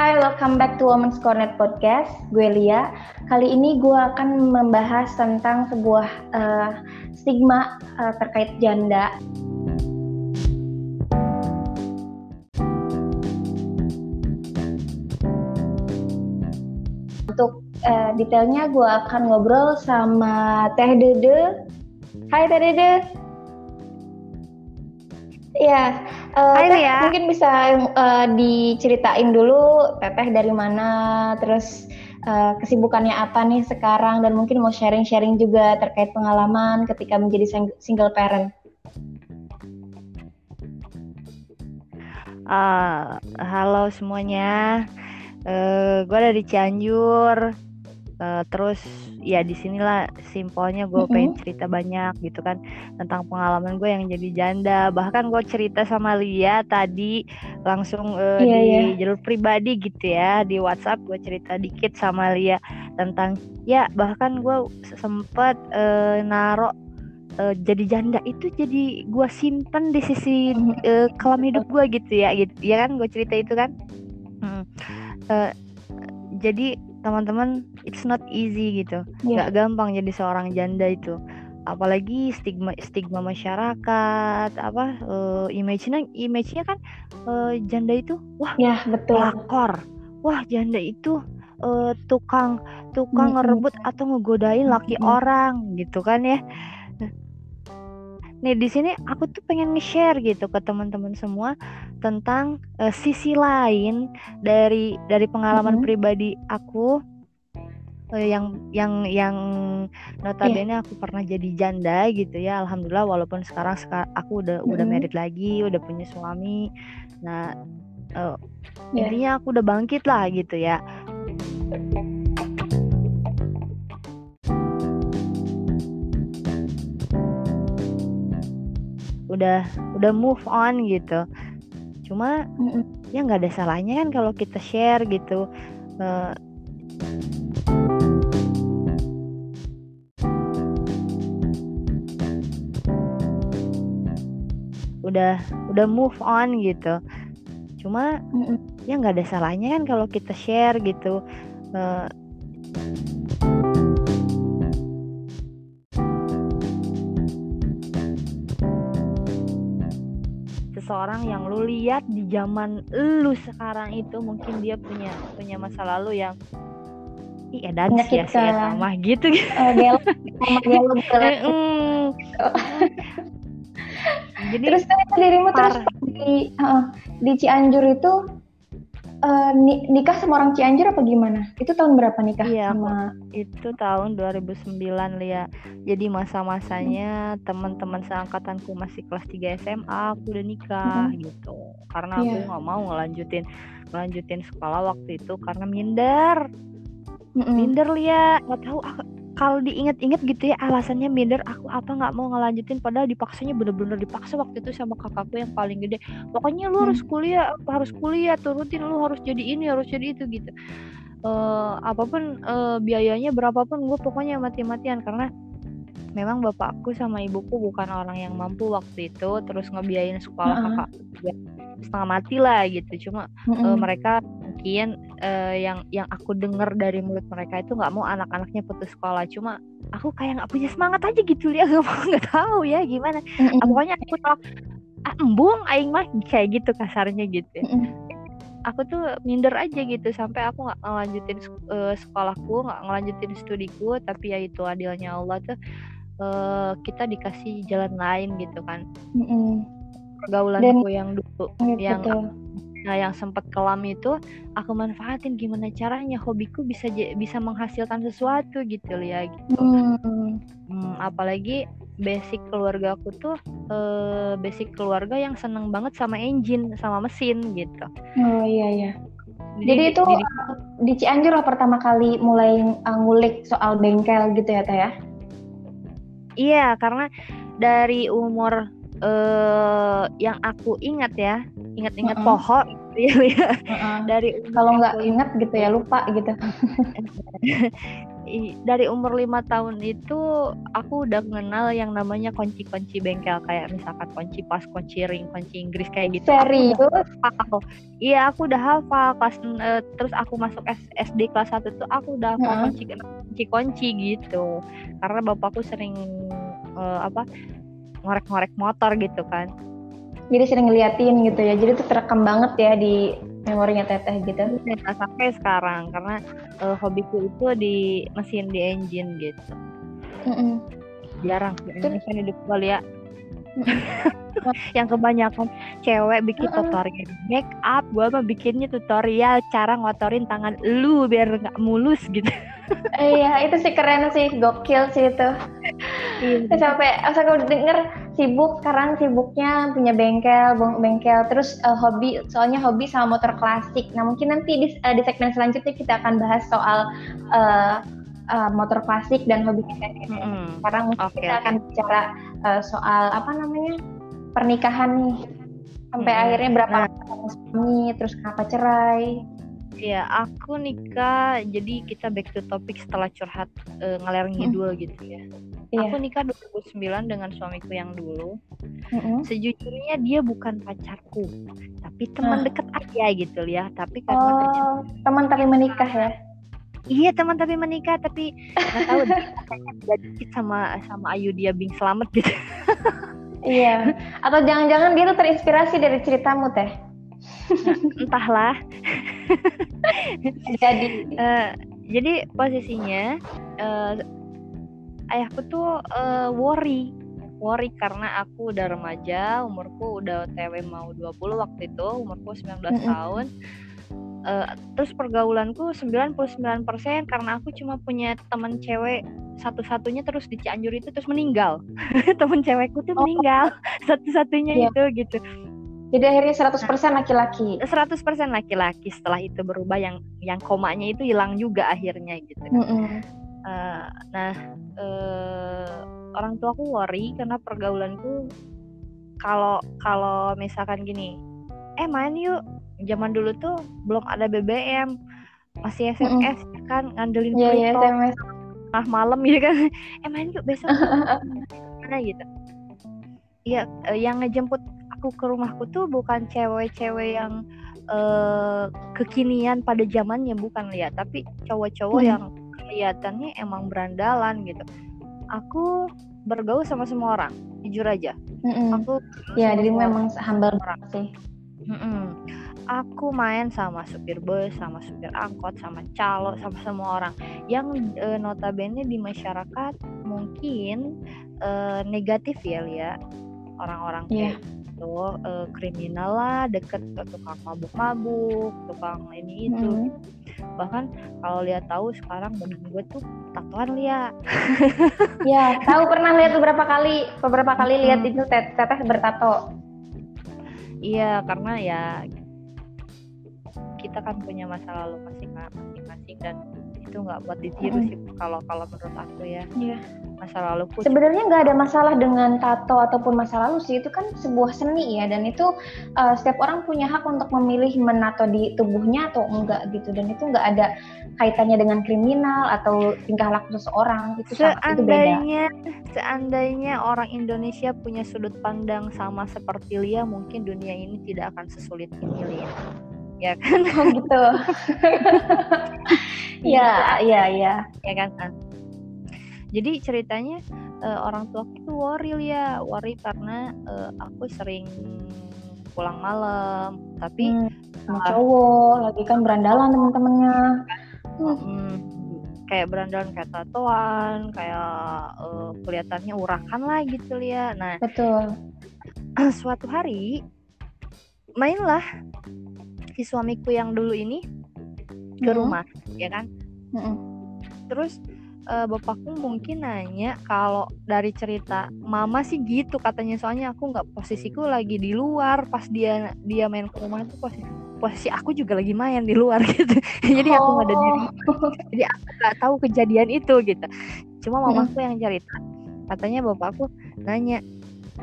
Hai, welcome back to Women's Corner Podcast. Gue Lia. Kali ini gue akan membahas tentang sebuah uh, stigma uh, terkait janda. Untuk uh, detailnya gue akan ngobrol sama Teh Dede. Hai Teh Dede. Ya, uh, Hai, ya. mungkin bisa uh, diceritain dulu Teteh dari mana, terus uh, kesibukannya apa nih sekarang, dan mungkin mau sharing-sharing juga terkait pengalaman ketika menjadi single parent. Uh, halo semuanya, uh, gue ada di Cianjur, uh, terus ya di sinilah simpelnya gue mm-hmm. pengen cerita banyak gitu kan tentang pengalaman gue yang jadi janda bahkan gue cerita sama Lia tadi langsung uh, yeah, di yeah. jalur pribadi gitu ya di WhatsApp gue cerita dikit sama Lia tentang ya bahkan gue sempet uh, naro uh, jadi janda itu jadi gue simpen di sisi uh, kelam hidup gue gitu ya gitu ya kan gue cerita itu kan hmm. uh, jadi teman-teman it's not easy gitu yeah. Gak gampang jadi seorang janda itu apalagi stigma stigma masyarakat apa uh, image-nya image-nya kan uh, janda itu wah ya betul lakor wah janda itu uh, tukang tukang mm -hmm. ngerebut atau ngegodain laki mm -hmm. orang gitu kan ya Nih di sini aku tuh pengen nge-share gitu ke teman-teman semua tentang uh, sisi lain dari dari pengalaman mm -hmm. pribadi aku uh, yang yang yang notabene yeah. aku pernah jadi janda gitu ya. Alhamdulillah walaupun sekarang sekarang aku udah mm -hmm. udah married lagi, udah punya suami. Nah, uh, yeah. intinya aku udah bangkit lah gitu ya. Udah udah move on gitu cuma mm -mm. ya nggak ada salahnya kan kalau kita share gitu uh, udah udah move on gitu cuma mm -mm. ya nggak ada salahnya kan kalau kita share gitu uh, seseorang yang lu lihat di zaman lu sekarang itu mungkin dia punya punya masa lalu yang iya dan sia sia sama gitu uh, gelo, jadi terus ternyata dirimu terus di uh, di Cianjur itu uh, nikah sama orang Cianjur apa gimana? Itu tahun berapa nikah iya, sama? Itu tahun 2009 Lia. Jadi masa-masanya hmm. teman-teman seangkatanku masih kelas 3 SMA, aku udah nikah hmm. gitu. Karena yeah. aku nggak mau ngelanjutin ngelanjutin sekolah waktu itu karena minder. Mm -mm. Minder Lia, nggak tahu kalau diinget-inget gitu ya alasannya minder aku apa nggak mau ngelanjutin padahal dipaksanya bener-bener dipaksa waktu itu sama kakakku yang paling gede pokoknya lu harus hmm. kuliah harus kuliah turutin lu harus jadi ini harus jadi itu gitu uh, apa pun uh, biayanya berapapun gue pokoknya mati-matian karena memang bapakku sama ibuku bukan orang yang mampu waktu itu terus ngebiayain sekolah uh -huh. kakak setengah mati lah gitu cuma uh -huh. uh, mereka mungkin uh, yang yang aku dengar dari mulut mereka itu nggak mau anak-anaknya putus sekolah cuma aku kayak nggak punya semangat aja gitu ya nggak tahu ya gimana mm-hmm. pokoknya aku tahu ah, embung aing mah kayak gitu kasarnya gitu mm-hmm. aku tuh minder aja gitu sampai aku nggak ngelanjutin uh, sekolahku nggak ngelanjutin studiku tapi ya itu adilnya Allah tuh uh, kita dikasih jalan lain gitu kan mm-hmm. Pergaulanku Dan, yang dulu ya, yang Nah, yang sempat kelam itu aku manfaatin gimana caranya hobiku bisa bisa menghasilkan sesuatu gitu ya gitu. Hmm. Hmm, apalagi basic keluarga aku tuh uh, basic keluarga yang seneng banget sama engine sama mesin gitu. Oh iya iya. Jadi, jadi itu jadi, di Cianjur lah pertama kali mulai uh, ngulik soal bengkel gitu ya Teh ya? Iya, karena dari umur uh, yang aku ingat ya, ingat-ingat uh -uh. pohon gitu ya. Uh -uh. dari kalau nggak ingat gitu ya lupa gitu dari umur lima tahun itu aku udah kenal yang namanya kunci-kunci bengkel kayak misalkan kunci pas, kunci ring, kunci Inggris kayak gitu. Serius? Iya, aku udah hafal kelas uh, terus aku masuk SD kelas 1 tuh aku udah hafal kunci kunci-kunci gitu. Karena bapakku sering uh, apa ngorek-ngorek motor gitu kan. Jadi sering ngeliatin gitu ya. Jadi itu terekam banget ya di memorinya teteh gitu ya, sampai sekarang karena uh, hobiku itu di mesin di engine gitu mm -mm. jarang Indonesia hidup kali ya yang kebanyakan cewek bikin uh -uh. tutorial make up gue mah bikinnya tutorial cara ngotorin tangan lu biar nggak mulus gitu iya itu sih keren sih gokil sih itu iya. sampai saya kalau denger sibuk sekarang sibuknya punya bengkel bengkel terus uh, hobi soalnya hobi sama motor klasik nah mungkin nanti di, uh, di segmen selanjutnya kita akan bahas soal uh, uh, motor klasik dan hobi kita mm -hmm. sekarang mungkin okay, kita akan bicara uh, soal apa namanya pernikahan nih sampai hmm. akhirnya berapa nah. suami terus kenapa cerai Iya, aku nikah jadi kita back to topic setelah curhat uh, ngalir ngidul hmm. gitu ya. Iya. Aku nikah 2009 dengan suamiku yang dulu. Mm-hmm. Sejujurnya dia bukan pacarku, tapi teman uh. deket aja gitu ya. Tapi karena oh, teman tapi menikah ya? Iya teman tapi menikah tapi nggak tahu jadi sama sama Ayu dia Bing selamat gitu. iya. Atau jangan-jangan dia tuh terinspirasi dari ceritamu teh? entahlah jadi uh, jadi posisinya uh, ayahku tuh uh, worry worry karena aku udah remaja umurku udah TW mau 20 waktu itu umurku 19 mm -hmm. tahun uh, terus pergaulanku 99% karena aku cuma punya teman cewek satu-satunya terus di Cianjur itu terus meninggal temen cewekku tuh oh. meninggal satu-satunya yeah. itu gitu jadi akhirnya 100% laki-laki. 100% laki-laki setelah itu berubah yang yang komanya itu hilang juga akhirnya gitu. Mm -hmm. uh, nah, uh, orang tua aku worry karena pergaulanku kalau kalau misalkan gini, eh main yuk. Zaman dulu tuh belum ada BBM, masih SMS mm -hmm. kan ngandelin yeah, yeah, SMS. Nah malam ya kan, eh main yuk besok. Mana gitu. Iya, uh, yang ngejemput aku ke rumahku tuh bukan cewek-cewek yang uh, kekinian pada zamannya bukan ya. Tapi cowok-cowok hmm. yang kelihatannya emang berandalan gitu. Aku bergaul sama semua orang jujur aja. Mm aku ya jadi memang humble orang. sih. Mm aku main sama supir bus sama supir angkot sama calo sama semua orang yang uh, notabene di masyarakat mungkin uh, negatif ya Lia orang-orang yeah. kayak gitu uh, kriminal lah deket ke tukang mabuk-mabuk tukang ini itu hmm. bahkan kalau lihat tahu sekarang badan gue tuh tatoan Lia ya tahu pernah lihat beberapa kali beberapa kali hmm. lihat itu teteh bertato iya karena ya kita kan punya masa lalu masing-masing dan itu nggak buat ditiru mm -hmm. sih kalau kalau menurut aku ya yeah. masa lalu sebenarnya nggak ada masalah dengan tato ataupun masa lalu sih itu kan sebuah seni ya dan itu uh, setiap orang punya hak untuk memilih menato di tubuhnya atau enggak gitu dan itu nggak ada kaitannya dengan kriminal atau tingkah laku seseorang itu seandainya itu beda. seandainya orang Indonesia punya sudut pandang sama seperti Lia mungkin dunia ini tidak akan sesulit ini Lia ya kan? Oh, gitu. Ya ya ya. Ya kan jadi ceritanya uh, orang tua aku tuh worry ya worry karena uh, aku sering pulang malam. Tapi hmm, sama cowok lagi kan berandalan teman-temannya hmm. hmm, kayak berandalan kayak tatoan kayak uh, kelihatannya urakan lah gitu ya nah betul. suatu hari mainlah si suamiku yang dulu ini ke rumah ya kan? Mm-hmm. terus uh, bapakku mungkin nanya kalau dari cerita mama sih gitu katanya soalnya aku nggak posisiku lagi di luar pas dia dia main ke rumah itu posisi posisi aku juga lagi main di luar gitu. Jadi aku nggak ada diri. Oh. jadi aku nggak tahu kejadian itu gitu. Cuma mamaku mm-hmm. yang cerita katanya bapakku nanya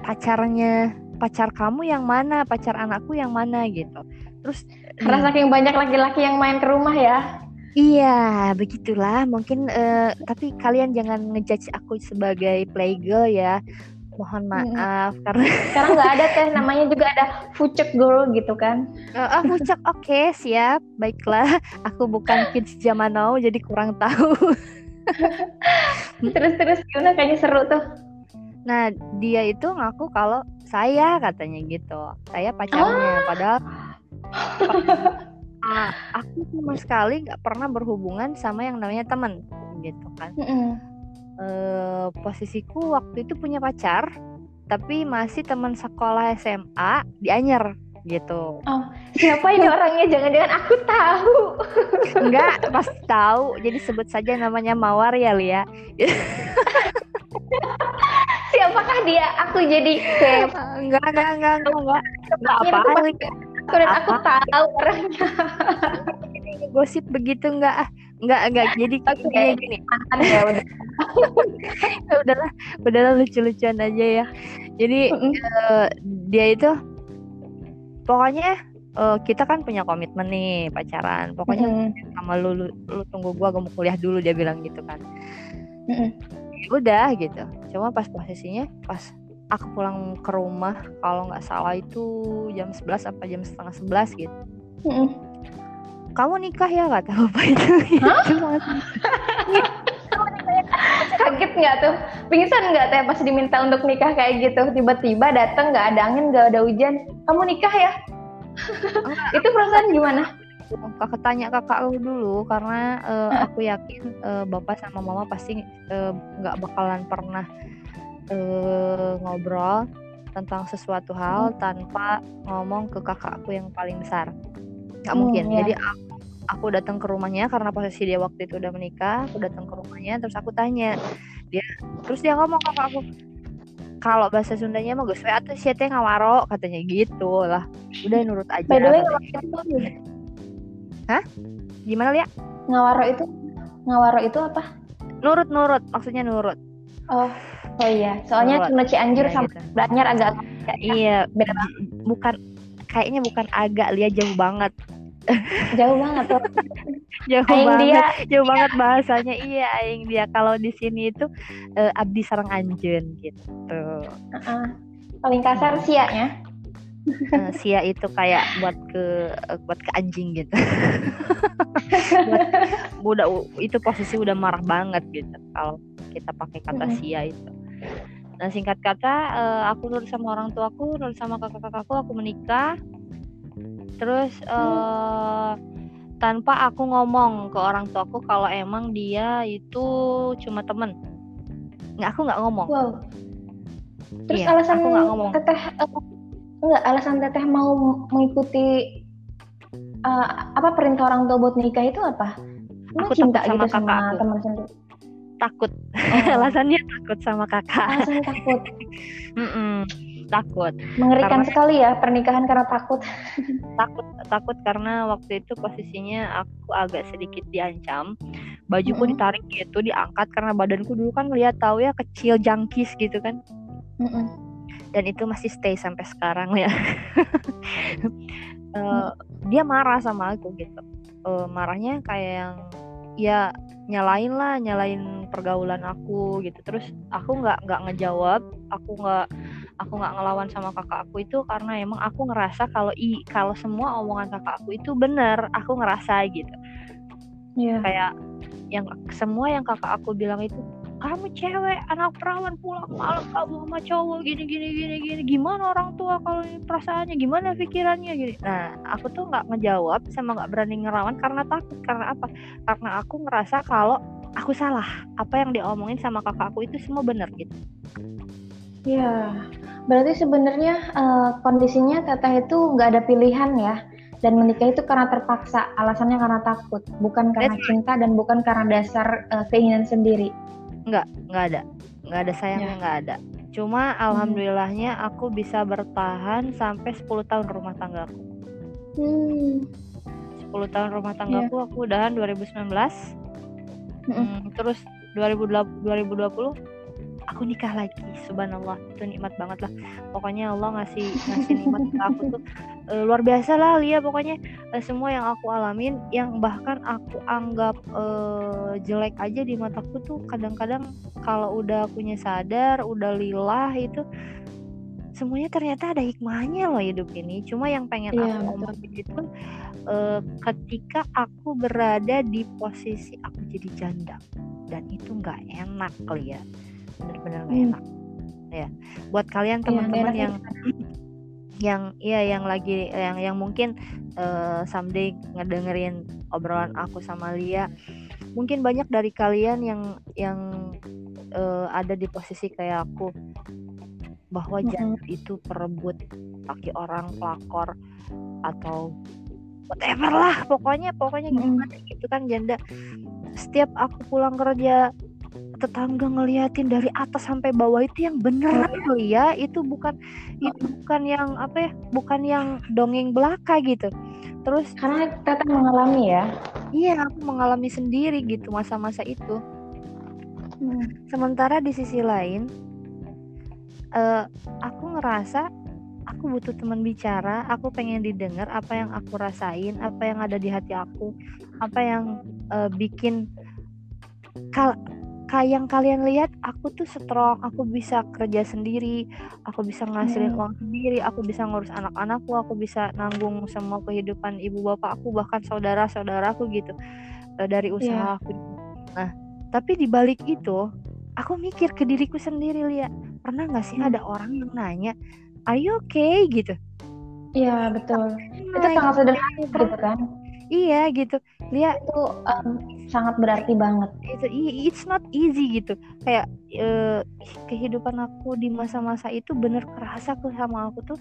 pacarnya pacar kamu yang mana? Pacar anakku yang mana? gitu. Terus karena saking banyak laki-laki yang main ke rumah ya Iya, begitulah. Mungkin uh, tapi kalian jangan ngejudge aku sebagai playgirl ya. Mohon maaf hmm. karena sekarang nggak ada teh namanya juga ada fucek girl gitu kan. Uh, oh, fucek oke, okay, siap. Baiklah, aku bukan kids zaman now jadi kurang tahu. Terus-terus gimana kayaknya seru tuh. Nah, dia itu ngaku kalau saya katanya gitu. Saya pacarnya, oh. padahal uh, aku sama sekali nggak pernah berhubungan sama yang namanya teman gitu kan mm -hmm. uh, posisiku waktu itu punya pacar tapi masih teman sekolah SMA di Anyer gitu. Oh, siapa ini orangnya? Jangan-jangan aku tahu. Enggak, pasti tahu. Jadi sebut saja namanya Mawar ya, Lia. Siapakah dia? Aku jadi kayak enggak, enggak, enggak, enggak, enggak. Enggak apa. Dan aku tahu orangnya. Gosip begitu enggak ah? Enggak, enggak. Jadi okay. kayak gini. ya udah. Ya udahlah, udahlah lucu-lucuan aja ya. Jadi mm -hmm. uh, dia itu pokoknya uh, kita kan punya komitmen nih pacaran. Pokoknya mm -hmm. sama lu, lu lu tunggu gua gua mau kuliah dulu dia bilang gitu kan. Mm -hmm. Udah gitu. Cuma pas posisinya pas aku pulang ke rumah kalau nggak salah itu jam 11 apa jam setengah 11 gitu. Mm -hmm. Kamu nikah ya kata apa itu? Kaget nggak tuh? Pingsan nggak teh pas diminta untuk nikah kayak gitu? Tiba-tiba datang nggak ada angin nggak ada hujan. Kamu nikah ya? itu perasaan gimana? kakak tanya kakak aku dulu karena uh, aku yakin uh, bapak sama mama pasti nggak uh, bakalan pernah uh, ngobrol tentang sesuatu hal hmm. tanpa ngomong ke kakakku yang paling besar. Nggak hmm, mungkin. ya. jadi aku, aku datang ke rumahnya karena posisi dia waktu itu udah menikah aku datang ke rumahnya terus aku tanya. Dia terus dia ngomong ke aku kalau bahasa Sundanya mah gue atau siapa ngawaro katanya. Gitu lah udah nurut aja by the way itu hah? Gimana liat ngawaro itu ngawaro itu apa? Nurut nurut. Maksudnya nurut. Oh Oh iya, soalnya Tuna Cianjur sama gitu. Agak ya, iya beda banget. Bukan kayaknya bukan agak lihat jauh banget. jauh banget tuh. jauh aing banget. Dia, jauh banget bahasanya. Iya, aing dia kalau di sini itu uh, abdi sarang anjen gitu. Uh -uh. Paling kasar siaknya. Uh, sia itu kayak buat ke uh, buat ke anjing gitu. buat, udah itu posisi udah marah banget gitu kalau kita pakai kata sia itu. Nah singkat kata uh, aku nurut sama orang tuaku, nurut sama kakak-kakakku, aku menikah. Terus uh, tanpa aku ngomong ke orang tuaku kalau emang dia itu cuma temen. Nggak, aku nggak ngomong. Wow. Terus iya, alasan aku nggak ngomong. Teteh uh, enggak alasan teteh mau mengikuti uh, apa perintah orang tua buat nikah itu apa? Aku cinta sama gitu kakak sama teman sendiri takut. Oh. alasannya takut sama kakak. Alasannya takut. Mm -mm, takut. Mengerikan karena, sekali ya pernikahan karena takut. Takut takut karena waktu itu posisinya aku agak sedikit diancam. Bajuku mm -hmm. ditarik gitu diangkat karena badanku dulu kan lihat tahu ya kecil jangkis gitu kan. Mm -mm. dan itu masih stay sampai sekarang ya. Uh, dia marah sama aku gitu. Uh, marahnya kayak yang ya nyalain lah nyalain pergaulan aku gitu terus aku nggak nggak ngejawab aku nggak aku nggak ngelawan sama kakak aku itu karena emang aku ngerasa kalau i kalau semua omongan kakak aku itu benar aku ngerasa gitu yeah. kayak yang semua yang kakak aku bilang itu kamu cewek anak perawan pulang malam kamu sama cowok gini gini gini gini. Gimana orang tua kalau perasaannya? Gimana pikirannya? Gini. Nah aku tuh nggak ngejawab sama nggak berani ngerawan karena takut. Karena apa? Karena aku ngerasa kalau aku salah. Apa yang diomongin sama kakakku itu semua benar gitu. Ya berarti sebenarnya uh, kondisinya teteh itu nggak ada pilihan ya. Dan menikah itu karena terpaksa. Alasannya karena takut. Bukan karena cinta dan bukan karena dasar uh, keinginan sendiri Enggak, enggak ada. Enggak ada sayangnya enggak ya. ada. Cuma hmm. alhamdulillahnya aku bisa bertahan sampai 10 tahun rumah tangga aku. Hmm. 10 tahun rumah tangga yeah. aku udahan 2019. Hmm. Hmm, terus 2020 2020 aku nikah lagi. Subhanallah itu nikmat banget lah. Pokoknya Allah ngasih ngasih nikmat ke aku tuh uh, luar biasa lah Lia pokoknya. Uh, semua yang aku alamin yang bahkan aku anggap uh, jelek aja di mataku tuh kadang-kadang kalau udah punya sadar udah lillah itu semuanya ternyata ada hikmahnya loh hidup ini. Cuma yang pengen yeah, aku omongin itu uh, ketika aku berada di posisi aku jadi janda dan itu nggak enak kali ya benar-benar gak hmm. enak ya buat kalian iya, teman-teman ya, yang yang iya yang lagi yang yang mungkin uh, someday ngedengerin obrolan aku sama Lia mungkin banyak dari kalian yang yang uh, ada di posisi kayak aku bahwa mm -hmm. itu perebut kaki orang pelakor atau whatever lah pokoknya pokoknya gimana mm -hmm. gitu kan janda setiap aku pulang kerja tetangga ngeliatin dari atas sampai bawah itu yang beneran oh. loh ya itu bukan itu bukan yang apa ya bukan yang dongeng belaka gitu terus karena Tata mengalami ya iya aku mengalami sendiri gitu masa-masa itu hmm. sementara di sisi lain uh, aku ngerasa aku butuh teman bicara aku pengen didengar apa yang aku rasain apa yang ada di hati aku apa yang uh, bikin kal kayak yang kalian lihat aku tuh strong aku bisa kerja sendiri aku bisa ngasilin hmm. uang sendiri aku bisa ngurus anak-anakku aku bisa nanggung semua kehidupan ibu bapak aku bahkan saudara saudaraku gitu uh, dari usaha yeah. aku nah tapi di balik itu aku mikir ke diriku sendiri lihat pernah nggak sih hmm. ada orang yang nanya are you okay gitu Iya betul. Nah, itu sangat sederhana gitu kan. Iya gitu. Lihat itu um, sangat berarti banget. Itu it's not easy gitu. Kayak uh, kehidupan aku di masa-masa itu bener kerasa ke sama aku tuh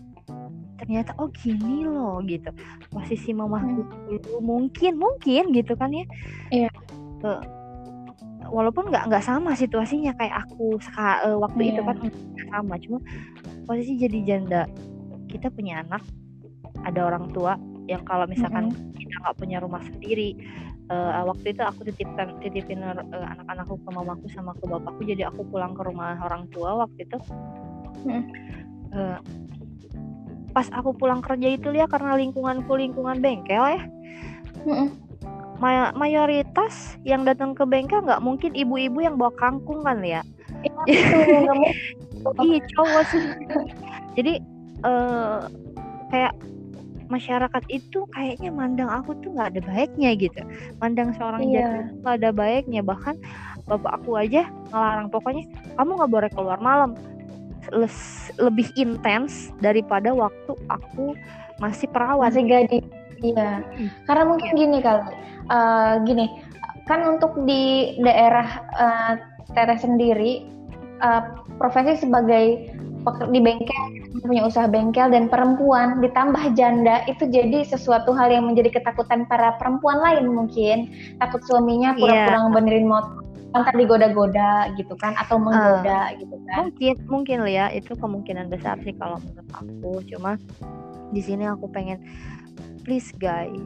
ternyata oh gini loh gitu. Posisi mamaku hmm. dulu mungkin mungkin gitu kan ya. Iya. Uh, walaupun nggak nggak sama situasinya kayak aku seka, uh, waktu yeah. itu kan sama cuma posisi jadi janda kita punya anak ada orang tua yang kalau misalkan mm-hmm. kita nggak punya rumah sendiri uh, waktu itu aku titipkan titipin uh, anak-anakku ke mamaku sama ke bapakku jadi aku pulang ke rumah orang tua waktu itu mm-hmm. uh, pas aku pulang kerja itu ya karena lingkunganku lingkungan bengkel ya mm-hmm. May- mayoritas yang datang ke bengkel nggak mungkin ibu-ibu yang bawa kangkung kan ya iya cowok sih jadi uh, kayak masyarakat itu kayaknya mandang aku tuh nggak ada baiknya gitu. Mandang seorang iya. nggak ada baiknya. Bahkan bapak aku aja ngelarang pokoknya kamu nggak boleh keluar malam. Les, lebih intens daripada waktu aku masih perawat. Masih gadis iya. Hmm. karena mungkin gini kali uh, gini kan untuk di daerah uh, teteh sendiri uh, profesi sebagai di bengkel punya usaha bengkel dan perempuan ditambah janda itu jadi sesuatu hal yang menjadi ketakutan para perempuan lain mungkin. Takut suaminya iya. pura-pura yeah. ngebenerin motor ntar digoda-goda gitu kan atau menggoda uh, gitu kan. Mungkin mungkin ya itu kemungkinan besar sih kalau menurut aku. Cuma di sini aku pengen please guys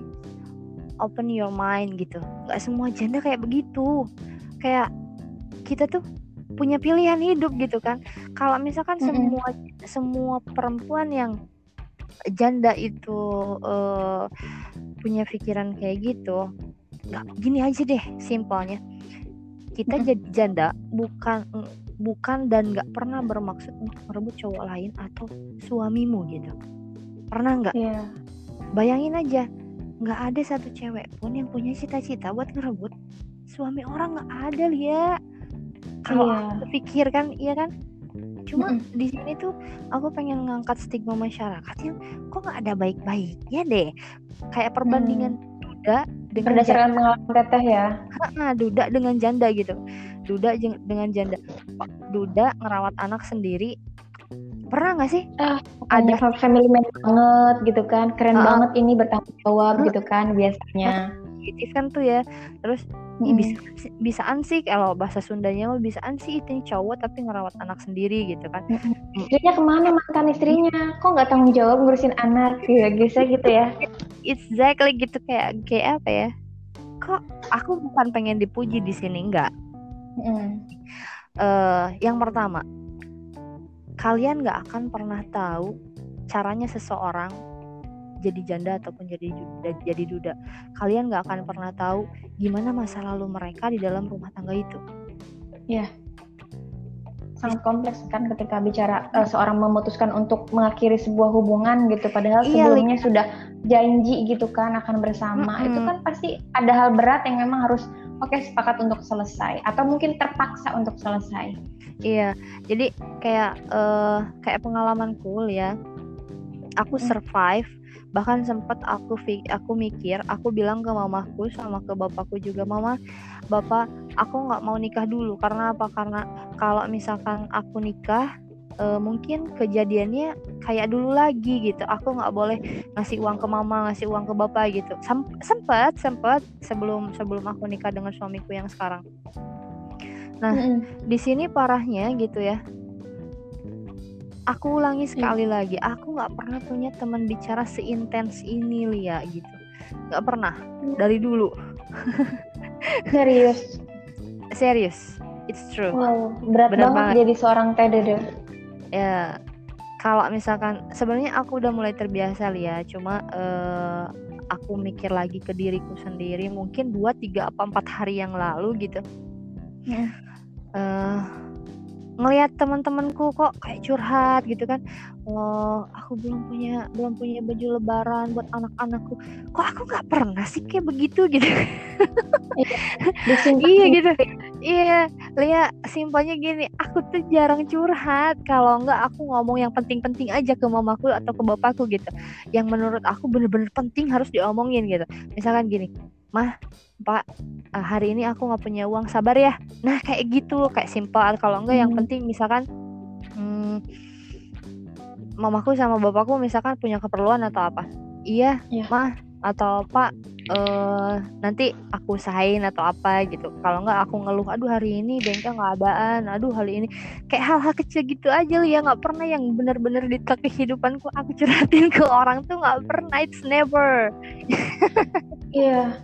open your mind gitu. Nggak semua janda kayak begitu. Kayak kita tuh punya pilihan hidup gitu kan kalau misalkan mm -hmm. semua semua perempuan yang janda itu uh, punya pikiran kayak gitu nggak gini aja deh simpelnya kita mm -hmm. jadi janda bukan bukan dan nggak pernah bermaksud untuk merebut cowok lain atau suamimu gitu pernah nggak yeah. bayangin aja nggak ada satu cewek pun yang punya cita-cita buat ngerebut suami orang nggak ada liat kalau yeah. aku pikir kan iya kan? Cuma mm -hmm. di sini tuh aku pengen ngangkat stigma masyarakat yang kok nggak ada baik-baiknya deh. Kayak perbandingan mm. duda dengan berdasarkan pengalaman teteh ya. Nah, duda dengan janda gitu. Duda dengan janda. Duda ngerawat anak sendiri. Pernah nggak sih? Uh, ada family man banget gitu kan. Keren uh, banget ini bertanggung jawab uh, gitu kan biasanya positif kan tuh ya. Terus hmm. bisa bisaan sih kalau bahasa Sundanya mah bisaan sih itu cowok tapi ngerawat anak sendiri gitu kan. Hmm. istrinya ke mana mantan istrinya? Kok nggak tanggung jawab ngurusin anak? Ya bisa gitu ya. Exactly gitu kayak kayak apa ya? Kok aku bukan pengen dipuji di sini enggak hmm. uh, yang pertama kalian nggak akan pernah tahu caranya seseorang jadi janda ataupun jadi jadi duda kalian nggak akan pernah tahu gimana masa lalu mereka di dalam rumah tangga itu. Ya sangat kompleks kan ketika bicara uh, seorang memutuskan untuk mengakhiri sebuah hubungan gitu padahal iya, sebelumnya like... sudah janji gitu kan akan bersama. Mm -hmm. itu kan pasti ada hal berat yang memang harus oke okay, sepakat untuk selesai atau mungkin terpaksa untuk selesai. Iya. Jadi kayak uh, kayak pengalamanku ya aku survive bahkan sempat aku aku mikir aku bilang ke mamaku sama ke bapakku juga mama bapak aku nggak mau nikah dulu. Karena apa? Karena kalau misalkan aku nikah e, mungkin kejadiannya kayak dulu lagi gitu. Aku nggak boleh ngasih uang ke mama ngasih uang ke bapak gitu. Sem sempat sempat sebelum sebelum aku nikah dengan suamiku yang sekarang. Nah mm -hmm. di sini parahnya gitu ya aku ulangi hmm. sekali hmm. lagi aku nggak pernah punya teman bicara seintens ini Lia gitu nggak pernah hmm. dari dulu serius serius it's true wow berat Bener banget, banget jadi seorang TDD ya kalau misalkan sebenarnya aku udah mulai terbiasa Lia cuma uh, aku mikir lagi ke diriku sendiri mungkin dua tiga apa empat hari yang lalu gitu hmm. uh, ngelihat teman-temanku kok kayak curhat gitu kan. Oh aku belum punya belum punya baju lebaran buat anak-anakku. Kok aku nggak pernah sih kayak begitu? Gitu. Iya, iya gitu. Iya Lia simpelnya gini aku tuh jarang curhat. Kalau nggak aku ngomong yang penting-penting aja ke mamaku atau ke bapakku gitu. Yang menurut aku bener-bener penting harus diomongin gitu. Misalkan gini mah pak uh, hari ini aku nggak punya uang sabar ya nah kayak gitu kayak simpel kalau enggak hmm. yang penting misalkan hmm, mamaku sama bapakku misalkan punya keperluan atau apa iya yeah. mah atau pak uh, nanti aku usahain atau apa gitu kalau nggak aku ngeluh aduh hari ini bengkel nggak adaan aduh hari ini kayak hal-hal kecil gitu aja ya nggak pernah yang bener-bener di kehidupanku aku curhatin ke orang tuh nggak pernah it's never Iya.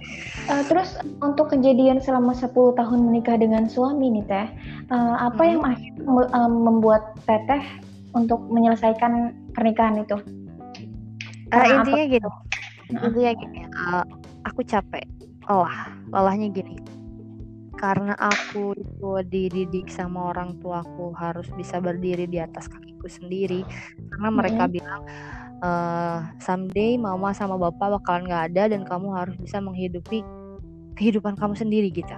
Uh, terus untuk kejadian selama 10 tahun menikah dengan suami nih Teh, uh, apa hmm. yang akhirnya uh, membuat Teteh untuk menyelesaikan pernikahan itu? Uh, intinya apa? gitu. Intinya gini, uh, aku capek. Lelah, lelahnya gini. Karena aku itu dididik sama orang tuaku harus bisa berdiri di atas kakiku sendiri. Karena mereka hmm. bilang uh, someday mama sama bapak bakalan nggak ada dan kamu harus bisa menghidupi kehidupan kamu sendiri gitu.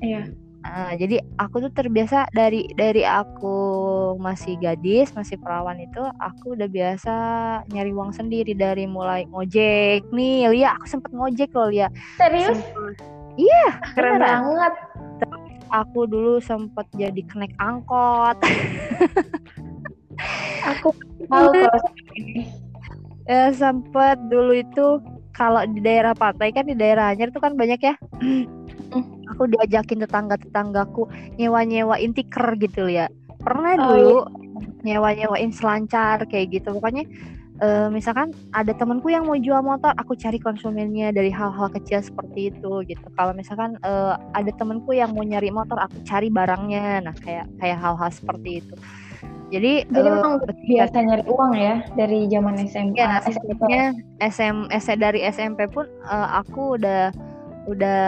Iya. Uh, jadi aku tuh terbiasa dari dari aku masih gadis, masih perawan itu, aku udah biasa nyari uang sendiri dari mulai ngojek nih, Lia aku sempet ngojek loh Lia. Serius? Iya, keren beneran. banget. Aku dulu sempet jadi kenek angkot. aku mau kalau ya sempet dulu itu kalau di daerah pantai kan di daerah Anyer tuh kan banyak ya hmm. aku diajakin tetangga-tetanggaku nyewa-nyewain tiker gitu ya pernah oh, dulu iya. nyewa-nyewain selancar kayak gitu pokoknya uh, misalkan ada temanku yang mau jual motor aku cari konsumennya dari hal-hal kecil seperti itu gitu kalau misalkan uh, ada temanku yang mau nyari motor aku cari barangnya nah kayak kayak hal-hal seperti itu jadi Jadi uh, memang biasa nyari uang ya dari zaman SMA. Ya, SMP. SM, SM dari SMP pun uh, aku udah udah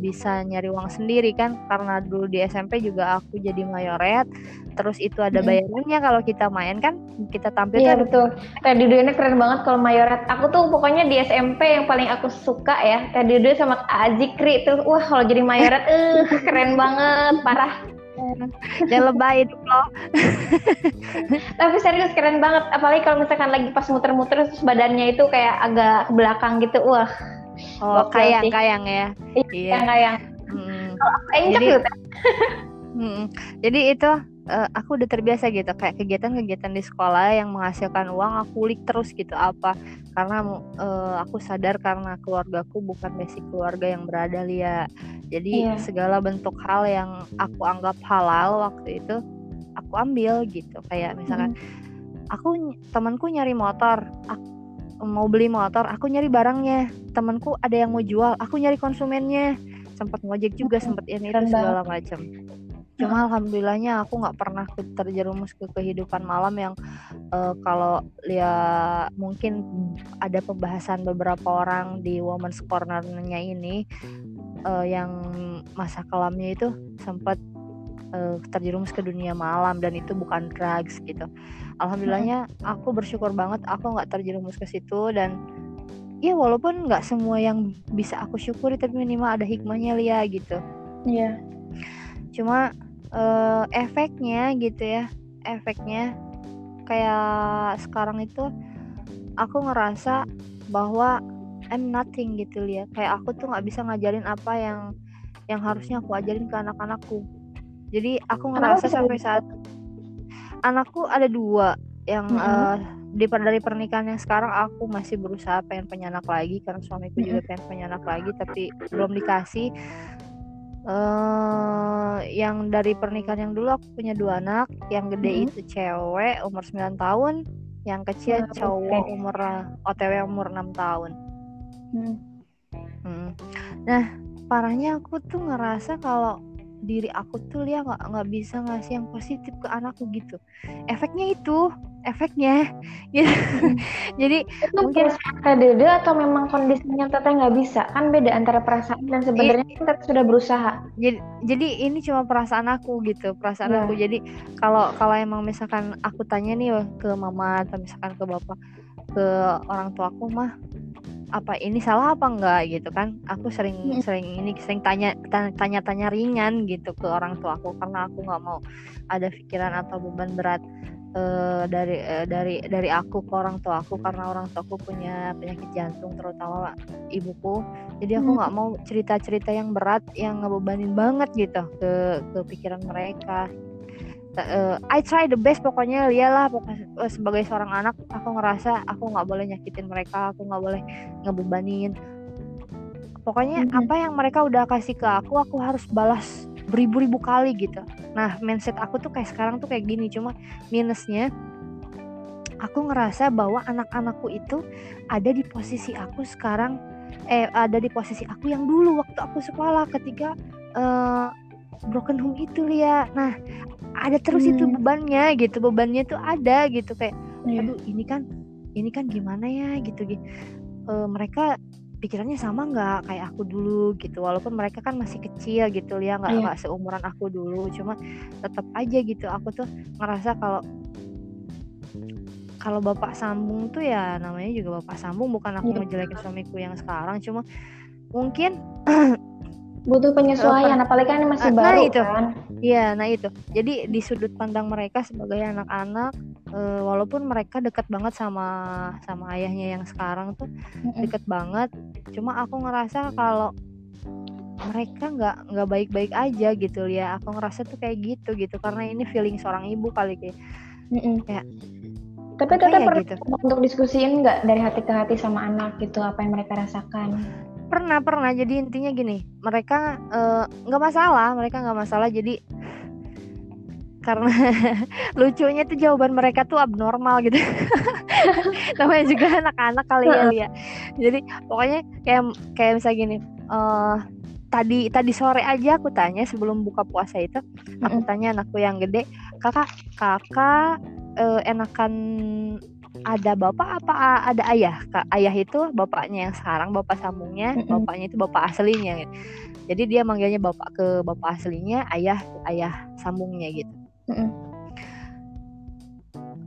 bisa nyari uang sendiri kan karena dulu di SMP juga aku jadi mayoret terus itu ada bayarannya hmm. kalau kita main kan kita tampil iya betul Tadi dulu keren banget kalau mayoret aku tuh pokoknya di SMP yang paling aku suka ya Tadi dulu sama Azikri tuh wah kalau jadi mayoret eh uh, keren banget parah Jangan lebay itu loh. Tapi serius keren banget. Apalagi kalau misalkan lagi pas muter-muter terus badannya itu kayak agak ke belakang gitu. Wah. Oh, kayang-kayang ya. Iya, kayang. Hmm. Kalau jadi, hmm, jadi itu uh, aku udah terbiasa gitu kayak kegiatan-kegiatan di sekolah yang menghasilkan uang aku ulik terus gitu apa karena uh, aku sadar karena keluargaku bukan basic keluarga yang berada lia jadi yeah. segala bentuk hal yang aku anggap halal waktu itu aku ambil gitu kayak misalkan hmm. aku temanku nyari motor aku mau beli motor aku nyari barangnya. Temanku ada yang mau jual aku nyari konsumennya. Sempat ngojek juga sempat ini itu segala macam cuma alhamdulillahnya aku nggak pernah terjerumus ke kehidupan malam yang uh, kalau ya mungkin ada pembahasan beberapa orang di Women's Corner-nya ini uh, yang masa kelamnya itu sempat uh, terjerumus ke dunia malam dan itu bukan drugs gitu. Alhamdulillahnya aku bersyukur banget aku nggak terjerumus ke situ dan ya walaupun nggak semua yang bisa aku syukuri tapi minimal ada hikmahnya Lia gitu. Iya. Yeah. Cuma uh, efeknya gitu ya, efeknya kayak sekarang itu aku ngerasa bahwa I'm nothing gitu ya kayak aku tuh nggak bisa ngajarin apa yang yang harusnya aku ajarin ke anak-anakku jadi aku ngerasa sampai saat anakku ada dua yang mm -hmm. uh, di dari pernikahan yang sekarang aku masih berusaha pengen punya anak lagi karena suamiku mm -hmm. juga pengen punya anak lagi tapi belum dikasih uh, yang dari pernikahan yang dulu aku punya dua anak yang gede mm -hmm. itu cewek umur 9 tahun yang kecil oh, cowok okay. umur OTW umur 6 tahun hmm. Hmm. nah parahnya aku tuh ngerasa kalau diri aku tuh dia nggak nggak bisa ngasih yang positif ke anakku gitu. Efeknya itu efeknya. Gitu hmm. jadi itu mungkin dede atau memang kondisinya teteh nggak bisa? Kan beda antara perasaan dan sebenarnya kita sudah berusaha. Jadi jadi ini cuma perasaan aku gitu perasaan yeah. aku. Jadi kalau kalau emang misalkan aku tanya nih ke mama atau misalkan ke bapak ke orang tua aku mah apa ini salah apa enggak gitu kan aku sering hmm. sering ini sering tanya tanya tanya ringan gitu ke orang tua aku karena aku nggak mau ada pikiran atau beban berat uh, dari uh, dari dari aku ke orang tua aku karena orang tua aku punya penyakit jantung terutama ibuku jadi aku nggak hmm. mau cerita cerita yang berat yang ngebebanin banget gitu ke ke pikiran mereka uh, I try the best pokoknya lialah pokoknya uh, sebagai seorang anak aku ngerasa aku nggak boleh nyakitin mereka aku nggak boleh ngebebanin pokoknya mm-hmm. apa yang mereka udah kasih ke aku aku harus balas beribu-ribu kali gitu nah mindset aku tuh kayak sekarang tuh kayak gini cuma minusnya aku ngerasa bahwa anak-anakku itu ada di posisi aku sekarang eh ada di posisi aku yang dulu waktu aku sekolah ketika uh, broken home itu ya nah ada terus hmm. itu bebannya gitu bebannya tuh ada gitu kayak yeah. aduh ini kan ini kan gimana ya gitu gitu uh, mereka pikirannya sama nggak kayak aku dulu gitu walaupun mereka kan masih kecil gitu ya nggak yeah. seumuran aku dulu cuma tetap aja gitu aku tuh ngerasa kalau kalau bapak sambung tuh ya namanya juga bapak sambung bukan aku yeah. ngejelekin suamiku yang sekarang cuma mungkin butuh penyesuaian apalagi kan masih uh, baru nah itu. kan. Iya nah itu. Jadi di sudut pandang mereka sebagai anak-anak uh, walaupun mereka dekat banget sama sama ayahnya yang sekarang tuh deket banget. Cuma aku ngerasa kalau mereka nggak nggak baik-baik aja gitu ya. Aku ngerasa tuh kayak gitu gitu. Karena ini feeling seorang ibu kali kayak kayak tapi tetap ya gitu. untuk diskusiin nggak dari hati ke hati sama anak gitu apa yang mereka rasakan pernah pernah. Jadi intinya gini mereka eh, nggak uh, masalah mereka nggak masalah. Jadi karena lucunya tuh jawaban mereka tuh abnormal gitu. Namanya juga anak-anak kali ya Lia. Jadi pokoknya kayak kayak misalnya gini uh, tadi tadi sore aja aku tanya sebelum buka puasa itu aku tanya anakku yang gede kakak kakak uh, enakan ada bapak apa ada ayah? Kak ayah itu bapaknya yang sekarang bapak sambungnya mm -hmm. bapaknya itu bapak aslinya jadi dia manggilnya bapak ke bapak aslinya ayah ayah sambungnya gitu. Mm -hmm.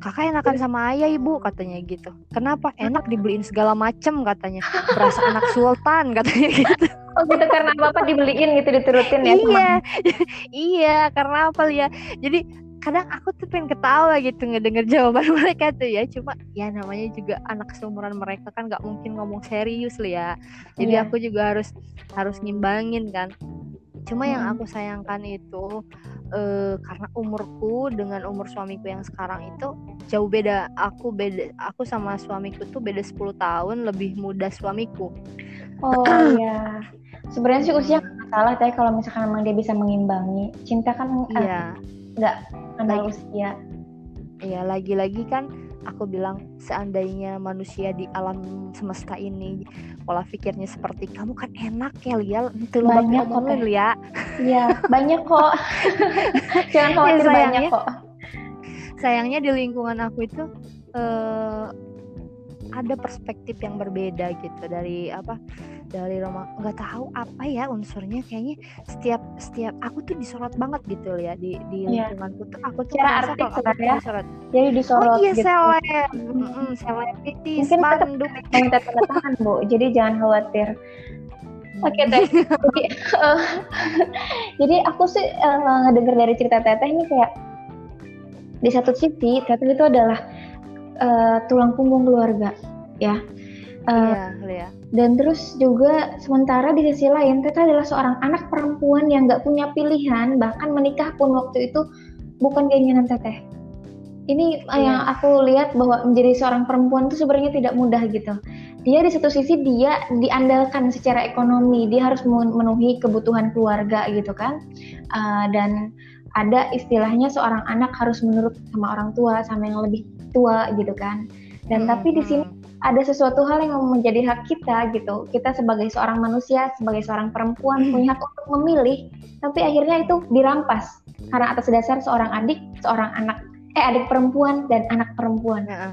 kakak enakan sama ayah ibu katanya gitu. Kenapa? Enak dibeliin segala macem katanya. Berasa anak sultan katanya gitu. Oh gitu karena bapak dibeliin gitu diturutin ya Iya. Iya karena apa ya Jadi kadang aku tuh pengen ketawa gitu ngedenger jawaban mereka tuh ya. Cuma ya namanya juga anak seumuran mereka kan nggak mungkin ngomong serius lah ya. Jadi yeah. aku juga harus harus ngimbangin kan. Cuma hmm. yang aku sayangkan itu uh, karena umurku dengan umur suamiku yang sekarang itu jauh beda. Aku beda aku sama suamiku tuh beda 10 tahun lebih muda suamiku. Oh iya. Sebenarnya sih usia nggak salah tapi kalau misalkan memang dia bisa mengimbangi cinta kan iya nggak usia iya lagi-lagi kan aku bilang seandainya manusia di alam semesta ini pola pikirnya seperti kamu kan enak ya Lia. Itu lo banyak kok Lia. Iya banyak kok. Jangan iya, khawatir ya, banyak kok. sayangnya di lingkungan aku itu uh, ada perspektif yang berbeda gitu dari apa dari rumah nggak tahu apa ya unsurnya kayaknya setiap setiap aku tuh disorot banget gitu ya di di yeah. lingkunganku tuh. Aku tuh cara artis sebenarnya disorot. Jadi disorot oh iya gitu. seleb. Mm -hmm, mungkin spanduk. minta tanda tangan bu. Jadi jangan khawatir. Oke okay, teh. jadi, uh, jadi aku sih uh, ngedenger dari cerita teteh ini kayak di satu sisi teteh itu adalah uh, tulang punggung keluarga ya uh, iya, iya. dan terus juga sementara di sisi lain Teta adalah seorang anak perempuan yang nggak punya pilihan bahkan menikah pun waktu itu bukan keinginan Teteh ini iya. yang aku lihat bahwa menjadi seorang perempuan itu sebenarnya tidak mudah gitu dia di satu sisi dia diandalkan secara ekonomi dia harus memenuhi kebutuhan keluarga gitu kan uh, dan ada istilahnya seorang anak harus menurut sama orang tua sama yang lebih tua gitu kan dan hmm, tapi di sini hmm ada sesuatu hal yang menjadi hak kita gitu. Kita sebagai seorang manusia, sebagai seorang perempuan hmm. punya hak untuk memilih, tapi akhirnya itu dirampas karena atas dasar seorang adik, seorang anak, eh adik perempuan dan anak perempuan. Uh, uh,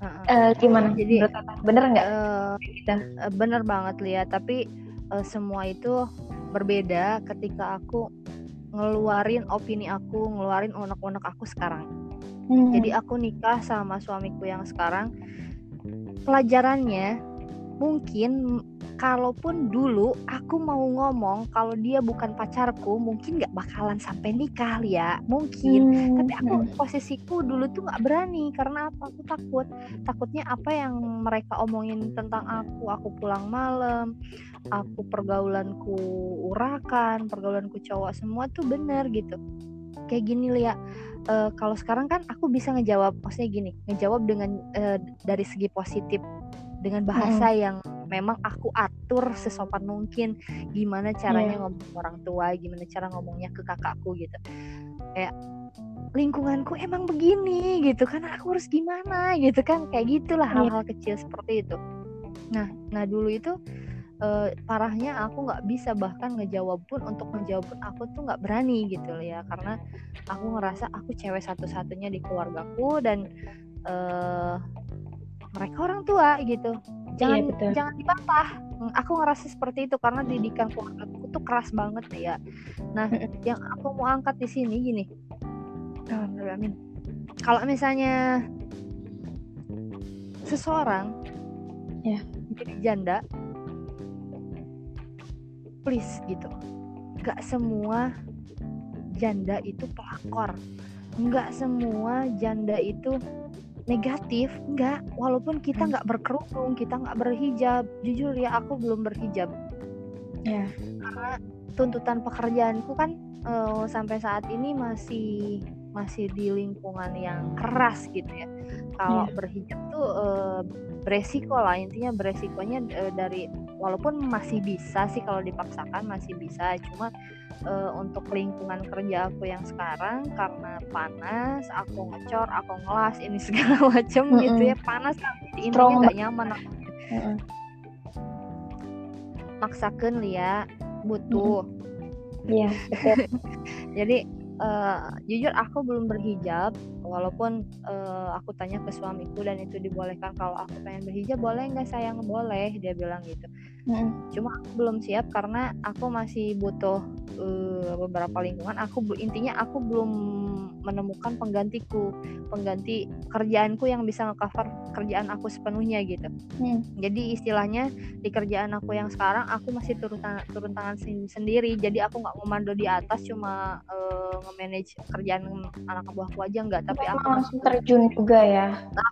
uh, uh. gimana? Jadi bener nggak? Uh, gitu. bener banget lihat. Tapi uh, semua itu berbeda ketika aku ngeluarin opini aku, ngeluarin unek-unek aku sekarang. Hmm. Jadi aku nikah sama suamiku yang sekarang pelajarannya mungkin kalaupun dulu aku mau ngomong kalau dia bukan pacarku mungkin nggak bakalan sampai nikah ya mungkin hmm. tapi aku hmm. posisiku dulu tuh nggak berani karena apa aku takut takutnya apa yang mereka omongin tentang aku aku pulang malam aku pergaulanku urakan pergaulanku cowok semua tuh bener gitu. Kayak gini lihat uh, kalau sekarang kan aku bisa ngejawab maksudnya gini ngejawab dengan uh, dari segi positif. Dengan bahasa hmm. yang memang aku atur sesopan mungkin. Gimana caranya yeah. ngomong orang tua gimana cara ngomongnya ke kakakku gitu. Kayak lingkunganku emang begini gitu kan. Aku harus gimana? gitu kan. Kayak gitulah iya. hal-hal kecil seperti itu. Nah nah dulu itu uh, parahnya aku nggak bisa bahkan ngejawab pun untuk menjawab pun aku tuh nggak berani gitu ya. Karena aku ngerasa aku cewek satu-satunya di keluargaku dan uh, mereka orang tua gitu. Jangan iya, betul. jangan dibantah hmm, aku ngerasa seperti itu karena didikan keluargaku tuh keras banget ya. Nah yang aku mau angkat di sini gini. Amin. Kalau misalnya seseorang ya. jadi janda please gitu. Gak semua janda itu pelakor. Nggak semua janda itu negatif nggak. Walaupun kita nggak berkerudung kita nggak berhijab. Jujur ya aku belum berhijab. Ya. Karena tuntutan pekerjaanku kan uh, sampai saat ini masih masih di lingkungan yang keras gitu ya. Kalau yeah. berhijab tuh uh, beresiko lah intinya beresikonya uh, dari walaupun masih bisa sih kalau dipaksakan masih bisa cuma uh, untuk lingkungan kerja aku yang sekarang karena panas aku ngecor aku ngelas ini segala macam mm -hmm. gitu ya panas kan intinya nggak nyaman aku mm -hmm. maksakan lia butuh iya mm -hmm. jadi uh, jujur aku belum berhijab walaupun uh, aku tanya ke suamiku dan itu dibolehkan kalau aku pengen berhijab boleh nggak sayang boleh dia bilang gitu mm. cuma aku belum siap karena aku masih butuh uh, beberapa lingkungan. Aku intinya aku belum menemukan penggantiku pengganti kerjaanku yang bisa ngecover kerjaan aku sepenuhnya gitu. Hmm. jadi istilahnya di kerjaan aku yang sekarang aku masih turun tangan turun tangan sendiri. Jadi aku nggak komando di atas cuma uh, nge-manage kerjaan anak buahku aja nggak. Tapi aku langsung terjun juga ya. Nah,